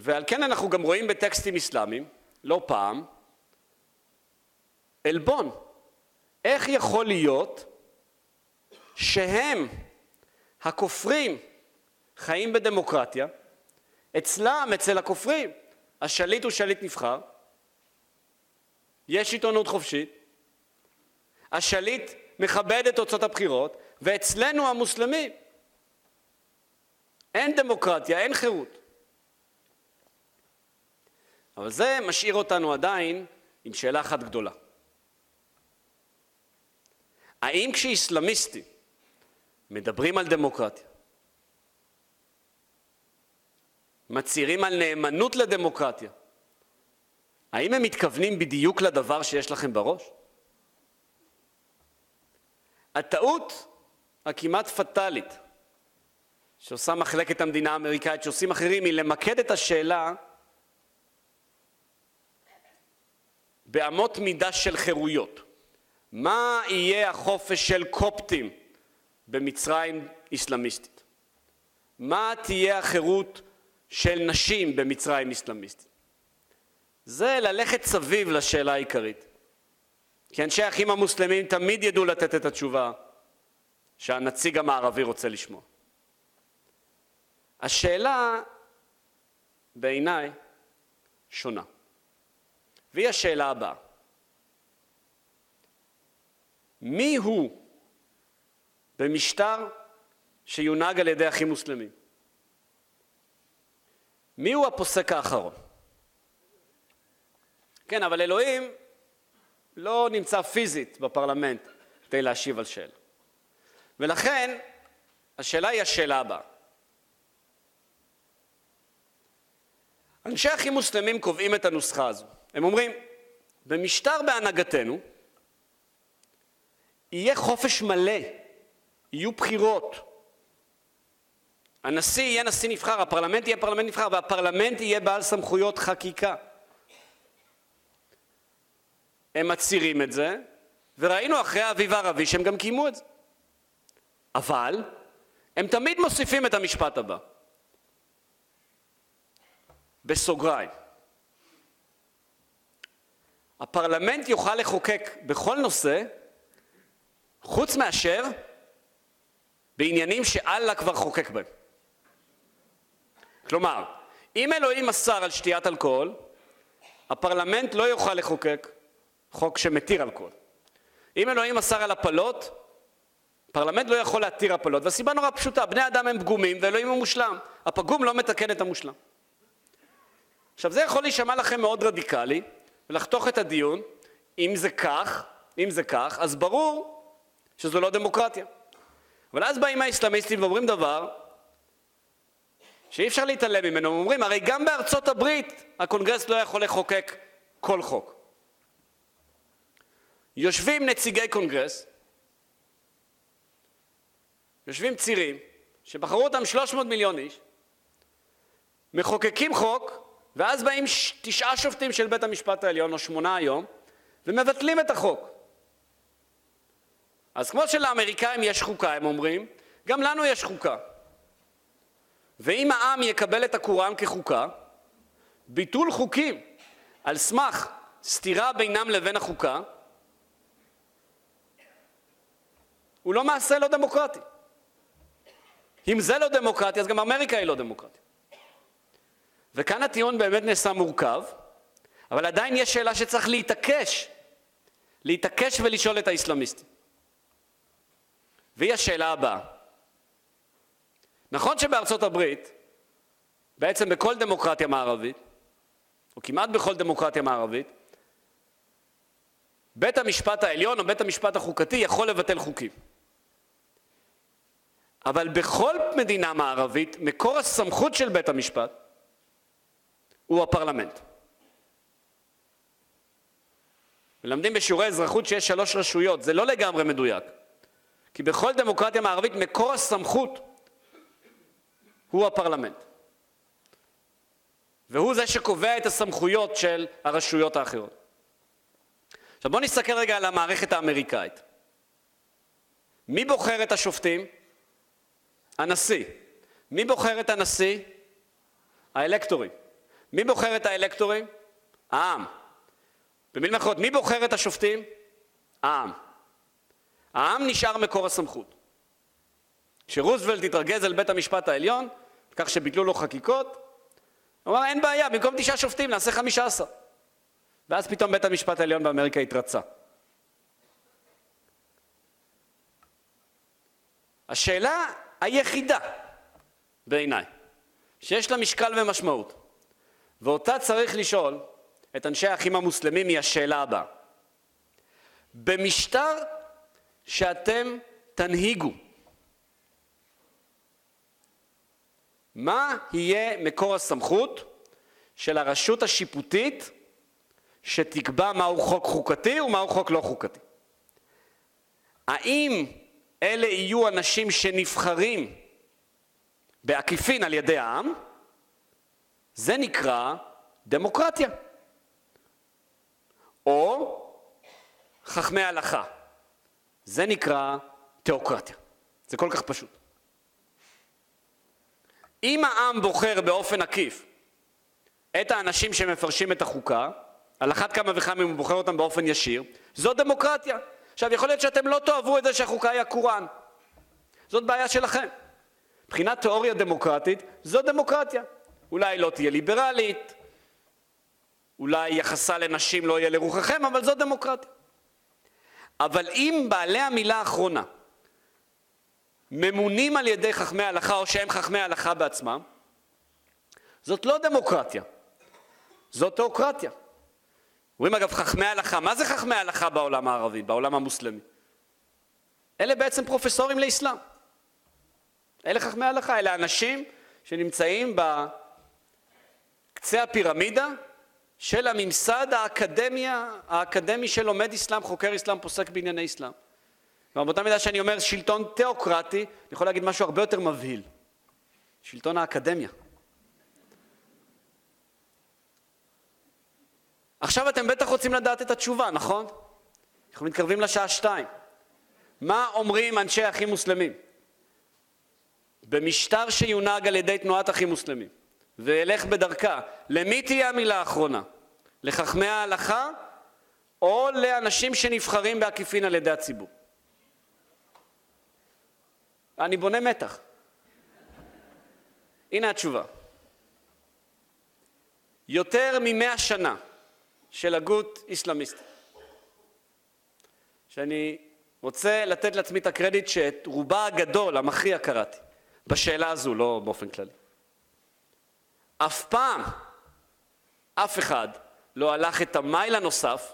ועל כן אנחנו גם רואים בטקסטים אסלאמיים, לא פעם, עלבון. איך יכול להיות שהם, הכופרים, חיים בדמוקרטיה, אצלם, אצל הכופרים, השליט הוא שליט נבחר, יש עיתונות חופשית, השליט מכבד את תוצאות הבחירות, ואצלנו המוסלמים אין דמוקרטיה, אין חירות. אבל זה משאיר אותנו עדיין עם שאלה אחת גדולה. האם כשאיסלאמיסטים מדברים על דמוקרטיה, מצהירים על נאמנות לדמוקרטיה, האם הם מתכוונים בדיוק לדבר שיש לכם בראש? הטעות הכמעט פטאלית שעושה מחלקת המדינה האמריקאית, שעושים אחרים, היא למקד את השאלה באמות מידה של חירויות. מה יהיה החופש של קופטים במצרים אסלאמיסטית? מה תהיה החירות של נשים במצרים אסלאמיסטית? זה ללכת סביב לשאלה העיקרית. כי אנשי האחים המוסלמים תמיד ידעו לתת את התשובה שהנציג המערבי רוצה לשמוע. השאלה בעיניי שונה. והיא השאלה הבאה: מי הוא במשטר שיונהג על ידי אחים מוסלמים? מי הוא הפוסק האחרון? כן, אבל אלוהים לא נמצא פיזית בפרלמנט כדי להשיב על שאלה. ולכן, השאלה היא השאלה הבאה. אנשי אחים מוסלמים קובעים את הנוסחה הזו. הם אומרים, במשטר בהנהגתנו יהיה חופש מלא, יהיו בחירות. הנשיא יהיה נשיא נבחר, הפרלמנט יהיה פרלמנט נבחר, והפרלמנט יהיה בעל סמכויות חקיקה. הם מצהירים את זה, וראינו אחרי האביב הערבי שהם גם קיימו את זה. אבל הם תמיד מוסיפים את המשפט הבא, בסוגריים. הפרלמנט יוכל לחוקק בכל נושא, חוץ מאשר בעניינים שאללה כבר חוקק בהם. כלומר, אם אלוהים אסר על שתיית אלכוהול, הפרלמנט לא יוכל לחוקק חוק שמתיר אלכוהול. אם אלוהים אסר על הפלות, פרלמנט לא יכול להתיר הפלות, והסיבה נורא פשוטה, בני אדם הם פגומים ואלוהים הוא מושלם. הפגום לא מתקן את המושלם. עכשיו זה יכול להישמע לכם מאוד רדיקלי, ולחתוך את הדיון, אם זה כך, אם זה כך, אז ברור שזו לא דמוקרטיה. אבל אז באים האסלאמיסטים ואומרים דבר שאי אפשר להתעלם ממנו, הם אומרים, הרי גם בארצות הברית הקונגרס לא יכול לחוקק כל חוק. יושבים נציגי קונגרס, יושבים צירים, שבחרו אותם 300 מיליון איש, מחוקקים חוק, ואז באים תשעה שופטים של בית המשפט העליון, או שמונה היום, ומבטלים את החוק. אז כמו שלאמריקאים יש חוקה, הם אומרים, גם לנו יש חוקה. ואם העם יקבל את הקוראן כחוקה, ביטול חוקים על סמך סתירה בינם לבין החוקה, הוא לא מעשה לא דמוקרטי. אם זה לא דמוקרטי, אז גם אמריקה היא לא דמוקרטית. וכאן הטיעון באמת נעשה מורכב, אבל עדיין יש שאלה שצריך להתעקש, להתעקש ולשאול את האסלאמיסטים. והיא השאלה הבאה. נכון שבארצות הברית, בעצם בכל דמוקרטיה מערבית, או כמעט בכל דמוקרטיה מערבית, בית המשפט העליון או בית המשפט החוקתי יכול לבטל חוקים. אבל בכל מדינה מערבית, מקור הסמכות של בית המשפט הוא הפרלמנט. מלמדים בשיעורי אזרחות שיש שלוש רשויות, זה לא לגמרי מדויק. כי בכל דמוקרטיה מערבית מקור הסמכות הוא הפרלמנט. והוא זה שקובע את הסמכויות של הרשויות האחרות. עכשיו בואו נסתכל רגע על המערכת האמריקאית. מי בוחר את השופטים? הנשיא. מי בוחר את הנשיא? האלקטורים. מי בוחר את האלקטורים? העם. במילים אחרות, מי בוחר את השופטים? העם. העם נשאר מקור הסמכות. כשרוזוולט התרגז על בית המשפט העליון, כך שביטלו לו חקיקות, הוא אמר, אין בעיה, במקום תשעה שופטים נעשה חמישה עשר. ואז פתאום בית המשפט העליון באמריקה התרצה. השאלה היחידה, בעיניי, שיש לה משקל ומשמעות, ואותה צריך לשאול את אנשי האחים המוסלמים, היא השאלה הבאה. במשטר שאתם תנהיגו, מה יהיה מקור הסמכות של הרשות השיפוטית שתקבע מהו חוק חוקתי ומהו חוק לא חוקתי? האם אלה יהיו אנשים שנבחרים בעקיפין על ידי העם? זה נקרא דמוקרטיה. או חכמי הלכה. זה נקרא תיאוקרטיה. זה כל כך פשוט. אם העם בוחר באופן עקיף את האנשים שמפרשים את החוקה, על אחת כמה וכמה אם הוא בוחר אותם באופן ישיר, זו דמוקרטיה. עכשיו, יכול להיות שאתם לא תאהבו את זה שהחוקה היא הקוראן. זאת בעיה שלכם. מבחינת תיאוריה דמוקרטית, זו דמוקרטיה. אולי לא תהיה ליברלית, אולי יחסה לנשים לא יהיה לרוחכם, אבל זו דמוקרטיה. אבל אם בעלי המילה האחרונה ממונים על ידי חכמי ההלכה או שהם חכמי ההלכה בעצמם, זאת לא דמוקרטיה, זאת תיאוקרטיה. אומרים אגב חכמי ההלכה, מה זה חכמי ההלכה בעולם הערבי, בעולם המוסלמי? אלה בעצם פרופסורים לאסלאם. אלה חכמי ההלכה, אלה אנשים שנמצאים בקצה הפירמידה של הממסד האקדמיה, האקדמי שלומד אסלאם, חוקר אסלאם, פוסק בענייני אסלאם. כלומר, באותה מידה שאני אומר שלטון תיאוקרטי, אני יכול להגיד משהו הרבה יותר מבהיל. שלטון האקדמיה. עכשיו אתם בטח רוצים לדעת את התשובה, נכון? אנחנו מתקרבים לשעה שתיים. מה אומרים אנשי אחים מוסלמים? במשטר שיונהג על ידי תנועת אחים מוסלמים, וילך בדרכה, למי תהיה המילה האחרונה? לחכמי ההלכה או לאנשים שנבחרים בעקיפין על ידי הציבור? אני בונה מתח. הנה התשובה. יותר ממאה שנה של הגות איסלאמיסטית, שאני רוצה לתת לעצמי את הקרדיט שאת רובה הגדול, המכריע, קראתי, בשאלה הזו, לא באופן כללי. אף פעם, אף אחד לא הלך את המייל הנוסף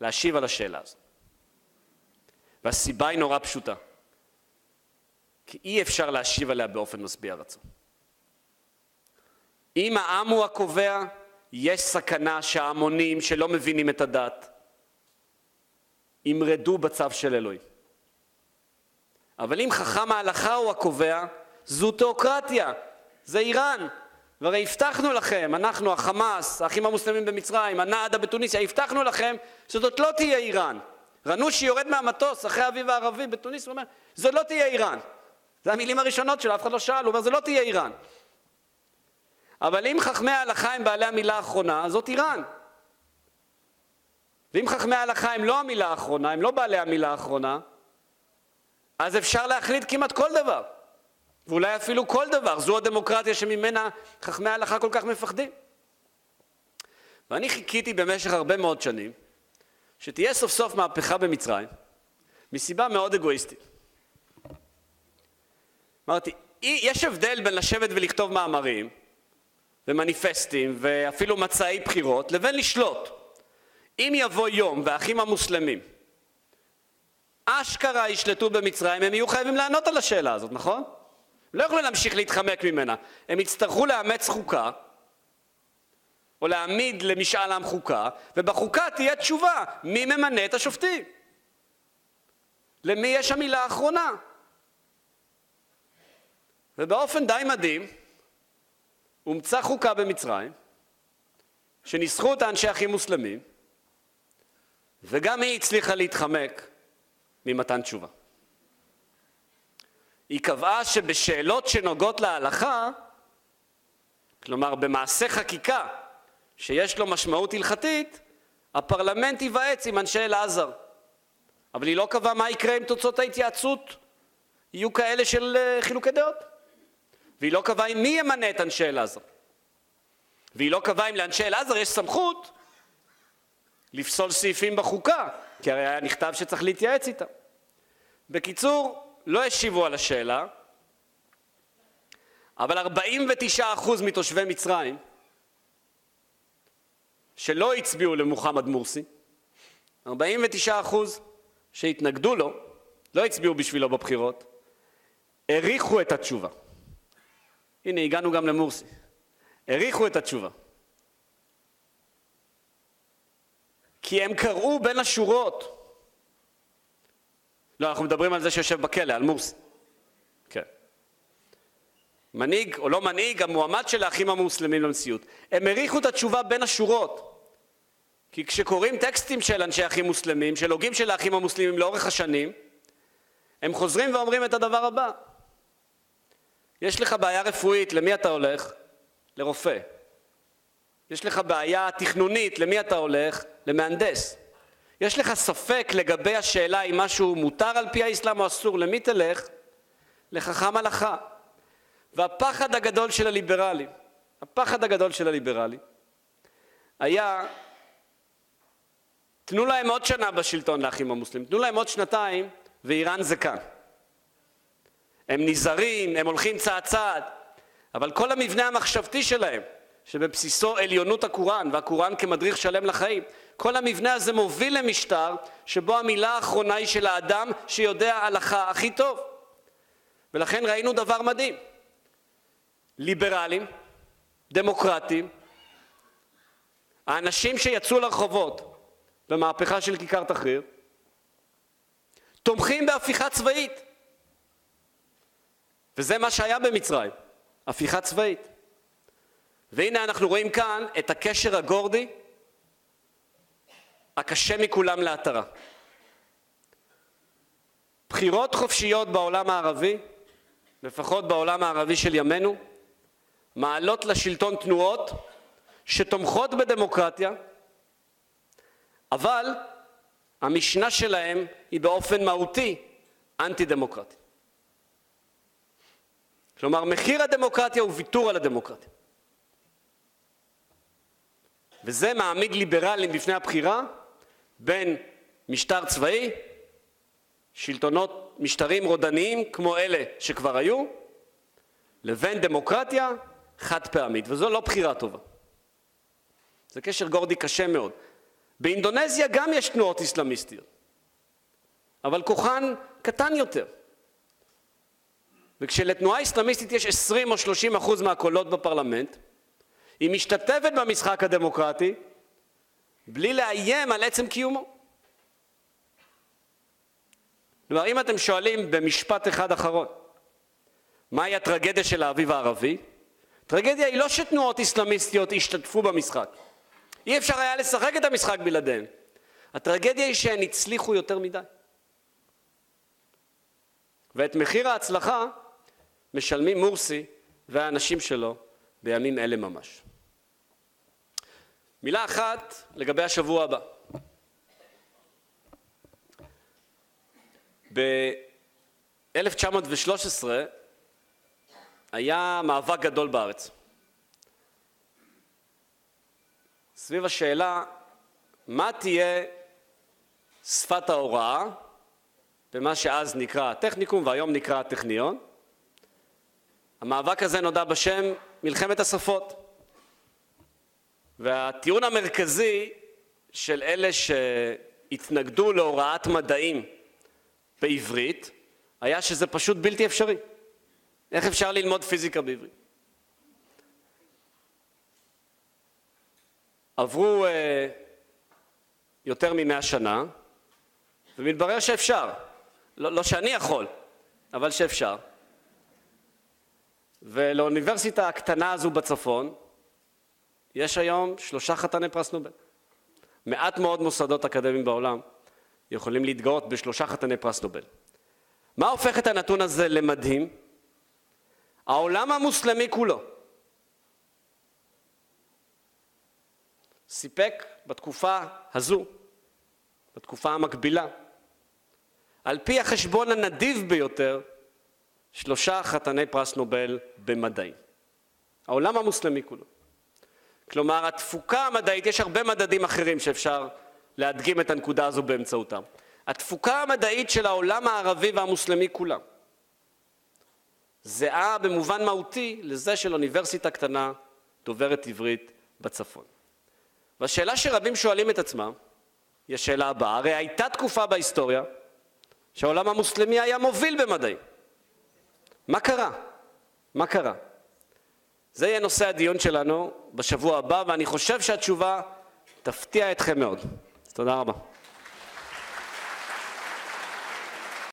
להשיב על השאלה הזו. והסיבה היא נורא פשוטה. כי אי אפשר להשיב עליה באופן משביע רצון. אם העם הוא הקובע, יש סכנה שההמונים שלא מבינים את הדת ימרדו בצו של אלוהים. אבל אם חכם ההלכה הוא הקובע, זו תיאוקרטיה, זה איראן. והרי הבטחנו לכם, אנחנו, החמאס, האחים המוסלמים במצרים, הנעדה בתוניסיה, הבטחנו לכם שזאת לא תהיה איראן. רנושי יורד מהמטוס אחרי האביב הערבי בתוניס, הוא אומר, זאת לא תהיה איראן. זה המילים הראשונות שלו, אף אחד לא שאל, הוא אומר, זה לא תהיה איראן. אבל אם חכמי ההלכה הם בעלי המילה האחרונה, זאת איראן. ואם חכמי ההלכה הם לא המילה האחרונה, הם לא בעלי המילה האחרונה, אז אפשר להחליט כמעט כל דבר. ואולי אפילו כל דבר. זו הדמוקרטיה שממנה חכמי ההלכה כל כך מפחדים. ואני חיכיתי במשך הרבה מאוד שנים שתהיה סוף סוף מהפכה במצרים, מסיבה מאוד אגואיסטית. אמרתי, יש הבדל בין לשבת ולכתוב מאמרים ומניפסטים ואפילו מצעי בחירות לבין לשלוט. אם יבוא יום והאחים המוסלמים אשכרה ישלטו במצרים, הם יהיו חייבים לענות על השאלה הזאת, נכון? לא יוכלו להמשיך להתחמק ממנה. הם יצטרכו לאמץ חוקה, או להעמיד למשאל עם חוקה, ובחוקה תהיה תשובה, מי ממנה את השופטים? למי יש המילה האחרונה? ובאופן די מדהים, הומצאה חוקה במצרים, שניסחו אותה אנשי אחים מוסלמים, וגם היא הצליחה להתחמק ממתן תשובה. היא קבעה שבשאלות שנוגעות להלכה, כלומר במעשה חקיקה שיש לו משמעות הלכתית, הפרלמנט ייוועץ עם אנשי אלעזר. אבל היא לא קבעה מה יקרה אם תוצאות ההתייעצות יהיו כאלה של אה, חילוקי דעות. והיא לא קבעה מי ימנה את אנשי אלעזר. והיא לא קבעה אם לאנשי אלעזר יש סמכות לפסול סעיפים בחוקה, כי הרי היה נכתב שצריך להתייעץ איתם. בקיצור, לא השיבו על השאלה, אבל 49% מתושבי מצרים שלא הצביעו למוחמד מורסי, 49% שהתנגדו לו, לא הצביעו בשבילו בבחירות, העריכו את התשובה. הנה, הגענו גם למורסי. העריכו את התשובה. כי הם קראו בין השורות. לא, אנחנו מדברים על זה שיושב בכלא, על מורסי. כן. מנהיג או לא מנהיג, המועמד של האחים המוסלמים לנשיאות. הם העריכו את התשובה בין השורות. כי כשקוראים טקסטים של אנשי אחים מוסלמים, של הוגים של האחים המוסלמים לאורך השנים, הם חוזרים ואומרים את הדבר הבא: יש לך בעיה רפואית, למי אתה הולך? לרופא. יש לך בעיה תכנונית, למי אתה הולך? למהנדס. יש לך ספק לגבי השאלה אם משהו מותר על פי האסלאם או אסור, למי תלך? לחכם הלכה. והפחד הגדול של הליברלים, הפחד הגדול של הליברלים, היה תנו להם עוד שנה בשלטון לאחים המוסלמים, תנו להם עוד שנתיים ואיראן זה כאן. הם נזהרים, הם הולכים צעד צעד, אבל כל המבנה המחשבתי שלהם, שבבסיסו עליונות הקוראן והקוראן כמדריך שלם לחיים, כל המבנה הזה מוביל למשטר שבו המילה האחרונה היא של האדם שיודע הלכה הכי טוב. ולכן ראינו דבר מדהים. ליברלים, דמוקרטים, האנשים שיצאו לרחובות במהפכה של כיכר תחריר, תומכים בהפיכה צבאית. וזה מה שהיה במצרים, הפיכה צבאית. והנה אנחנו רואים כאן את הקשר הגורדי הקשה מכולם להתרה. בחירות חופשיות בעולם הערבי, לפחות בעולם הערבי של ימינו, מעלות לשלטון תנועות שתומכות בדמוקרטיה, אבל המשנה שלהם היא באופן מהותי אנטי דמוקרטית. כלומר, מחיר הדמוקרטיה הוא ויתור על הדמוקרטיה. וזה מעמיד ליברלים בפני הבחירה בין משטר צבאי, שלטונות, משטרים רודניים כמו אלה שכבר היו, לבין דמוקרטיה חד פעמית, וזו לא בחירה טובה. זה קשר גורדי קשה מאוד. באינדונזיה גם יש תנועות אסלאמיסטיות, אבל כוחן קטן יותר. וכשלתנועה אסלאמיסטית יש 20 או 30 אחוז מהקולות בפרלמנט, היא משתתפת במשחק הדמוקרטי בלי לאיים על עצם קיומו. כלומר, אם אתם שואלים במשפט אחד אחרון, מהי הטרגדיה של האביב הערבי? טרגדיה היא לא שתנועות אסלאמיסטיות השתתפו במשחק. אי אפשר היה לשחק את המשחק בלעדיהן. הטרגדיה היא שהן הצליחו יותר מדי. ואת מחיר ההצלחה משלמים מורסי והאנשים שלו בימים אלה ממש. מילה אחת לגבי השבוע הבא. ב-1913 היה מאבק גדול בארץ. סביב השאלה מה תהיה שפת ההוראה במה שאז נקרא הטכניקום והיום נקרא הטכניון. המאבק הזה נודע בשם מלחמת השפות. והטיעון המרכזי של אלה שהתנגדו להוראת מדעים בעברית היה שזה פשוט בלתי אפשרי. איך אפשר ללמוד פיזיקה בעברית? עברו אה, יותר ממאה שנה, ומתברר שאפשר. לא, לא שאני יכול, אבל שאפשר. ולאוניברסיטה הקטנה הזו בצפון, יש היום שלושה חתני פרס נובל. מעט מאוד מוסדות אקדמיים בעולם יכולים להתגאות בשלושה חתני פרס נובל. מה הופך את הנתון הזה למדהים? העולם המוסלמי כולו סיפק בתקופה הזו, בתקופה המקבילה, על פי החשבון הנדיב ביותר, שלושה חתני פרס נובל במדעים. העולם המוסלמי כולו. כלומר, התפוקה המדעית, יש הרבה מדדים אחרים שאפשר להדגים את הנקודה הזו באמצעותם. התפוקה המדעית של העולם הערבי והמוסלמי כולם זהה במובן מהותי לזה של אוניברסיטה קטנה דוברת עברית בצפון. והשאלה שרבים שואלים את עצמם היא השאלה הבאה, הרי הייתה תקופה בהיסטוריה שהעולם המוסלמי היה מוביל במדעים. מה קרה? מה קרה? זה יהיה נושא הדיון שלנו בשבוע הבא, ואני חושב שהתשובה תפתיע אתכם מאוד. תודה רבה.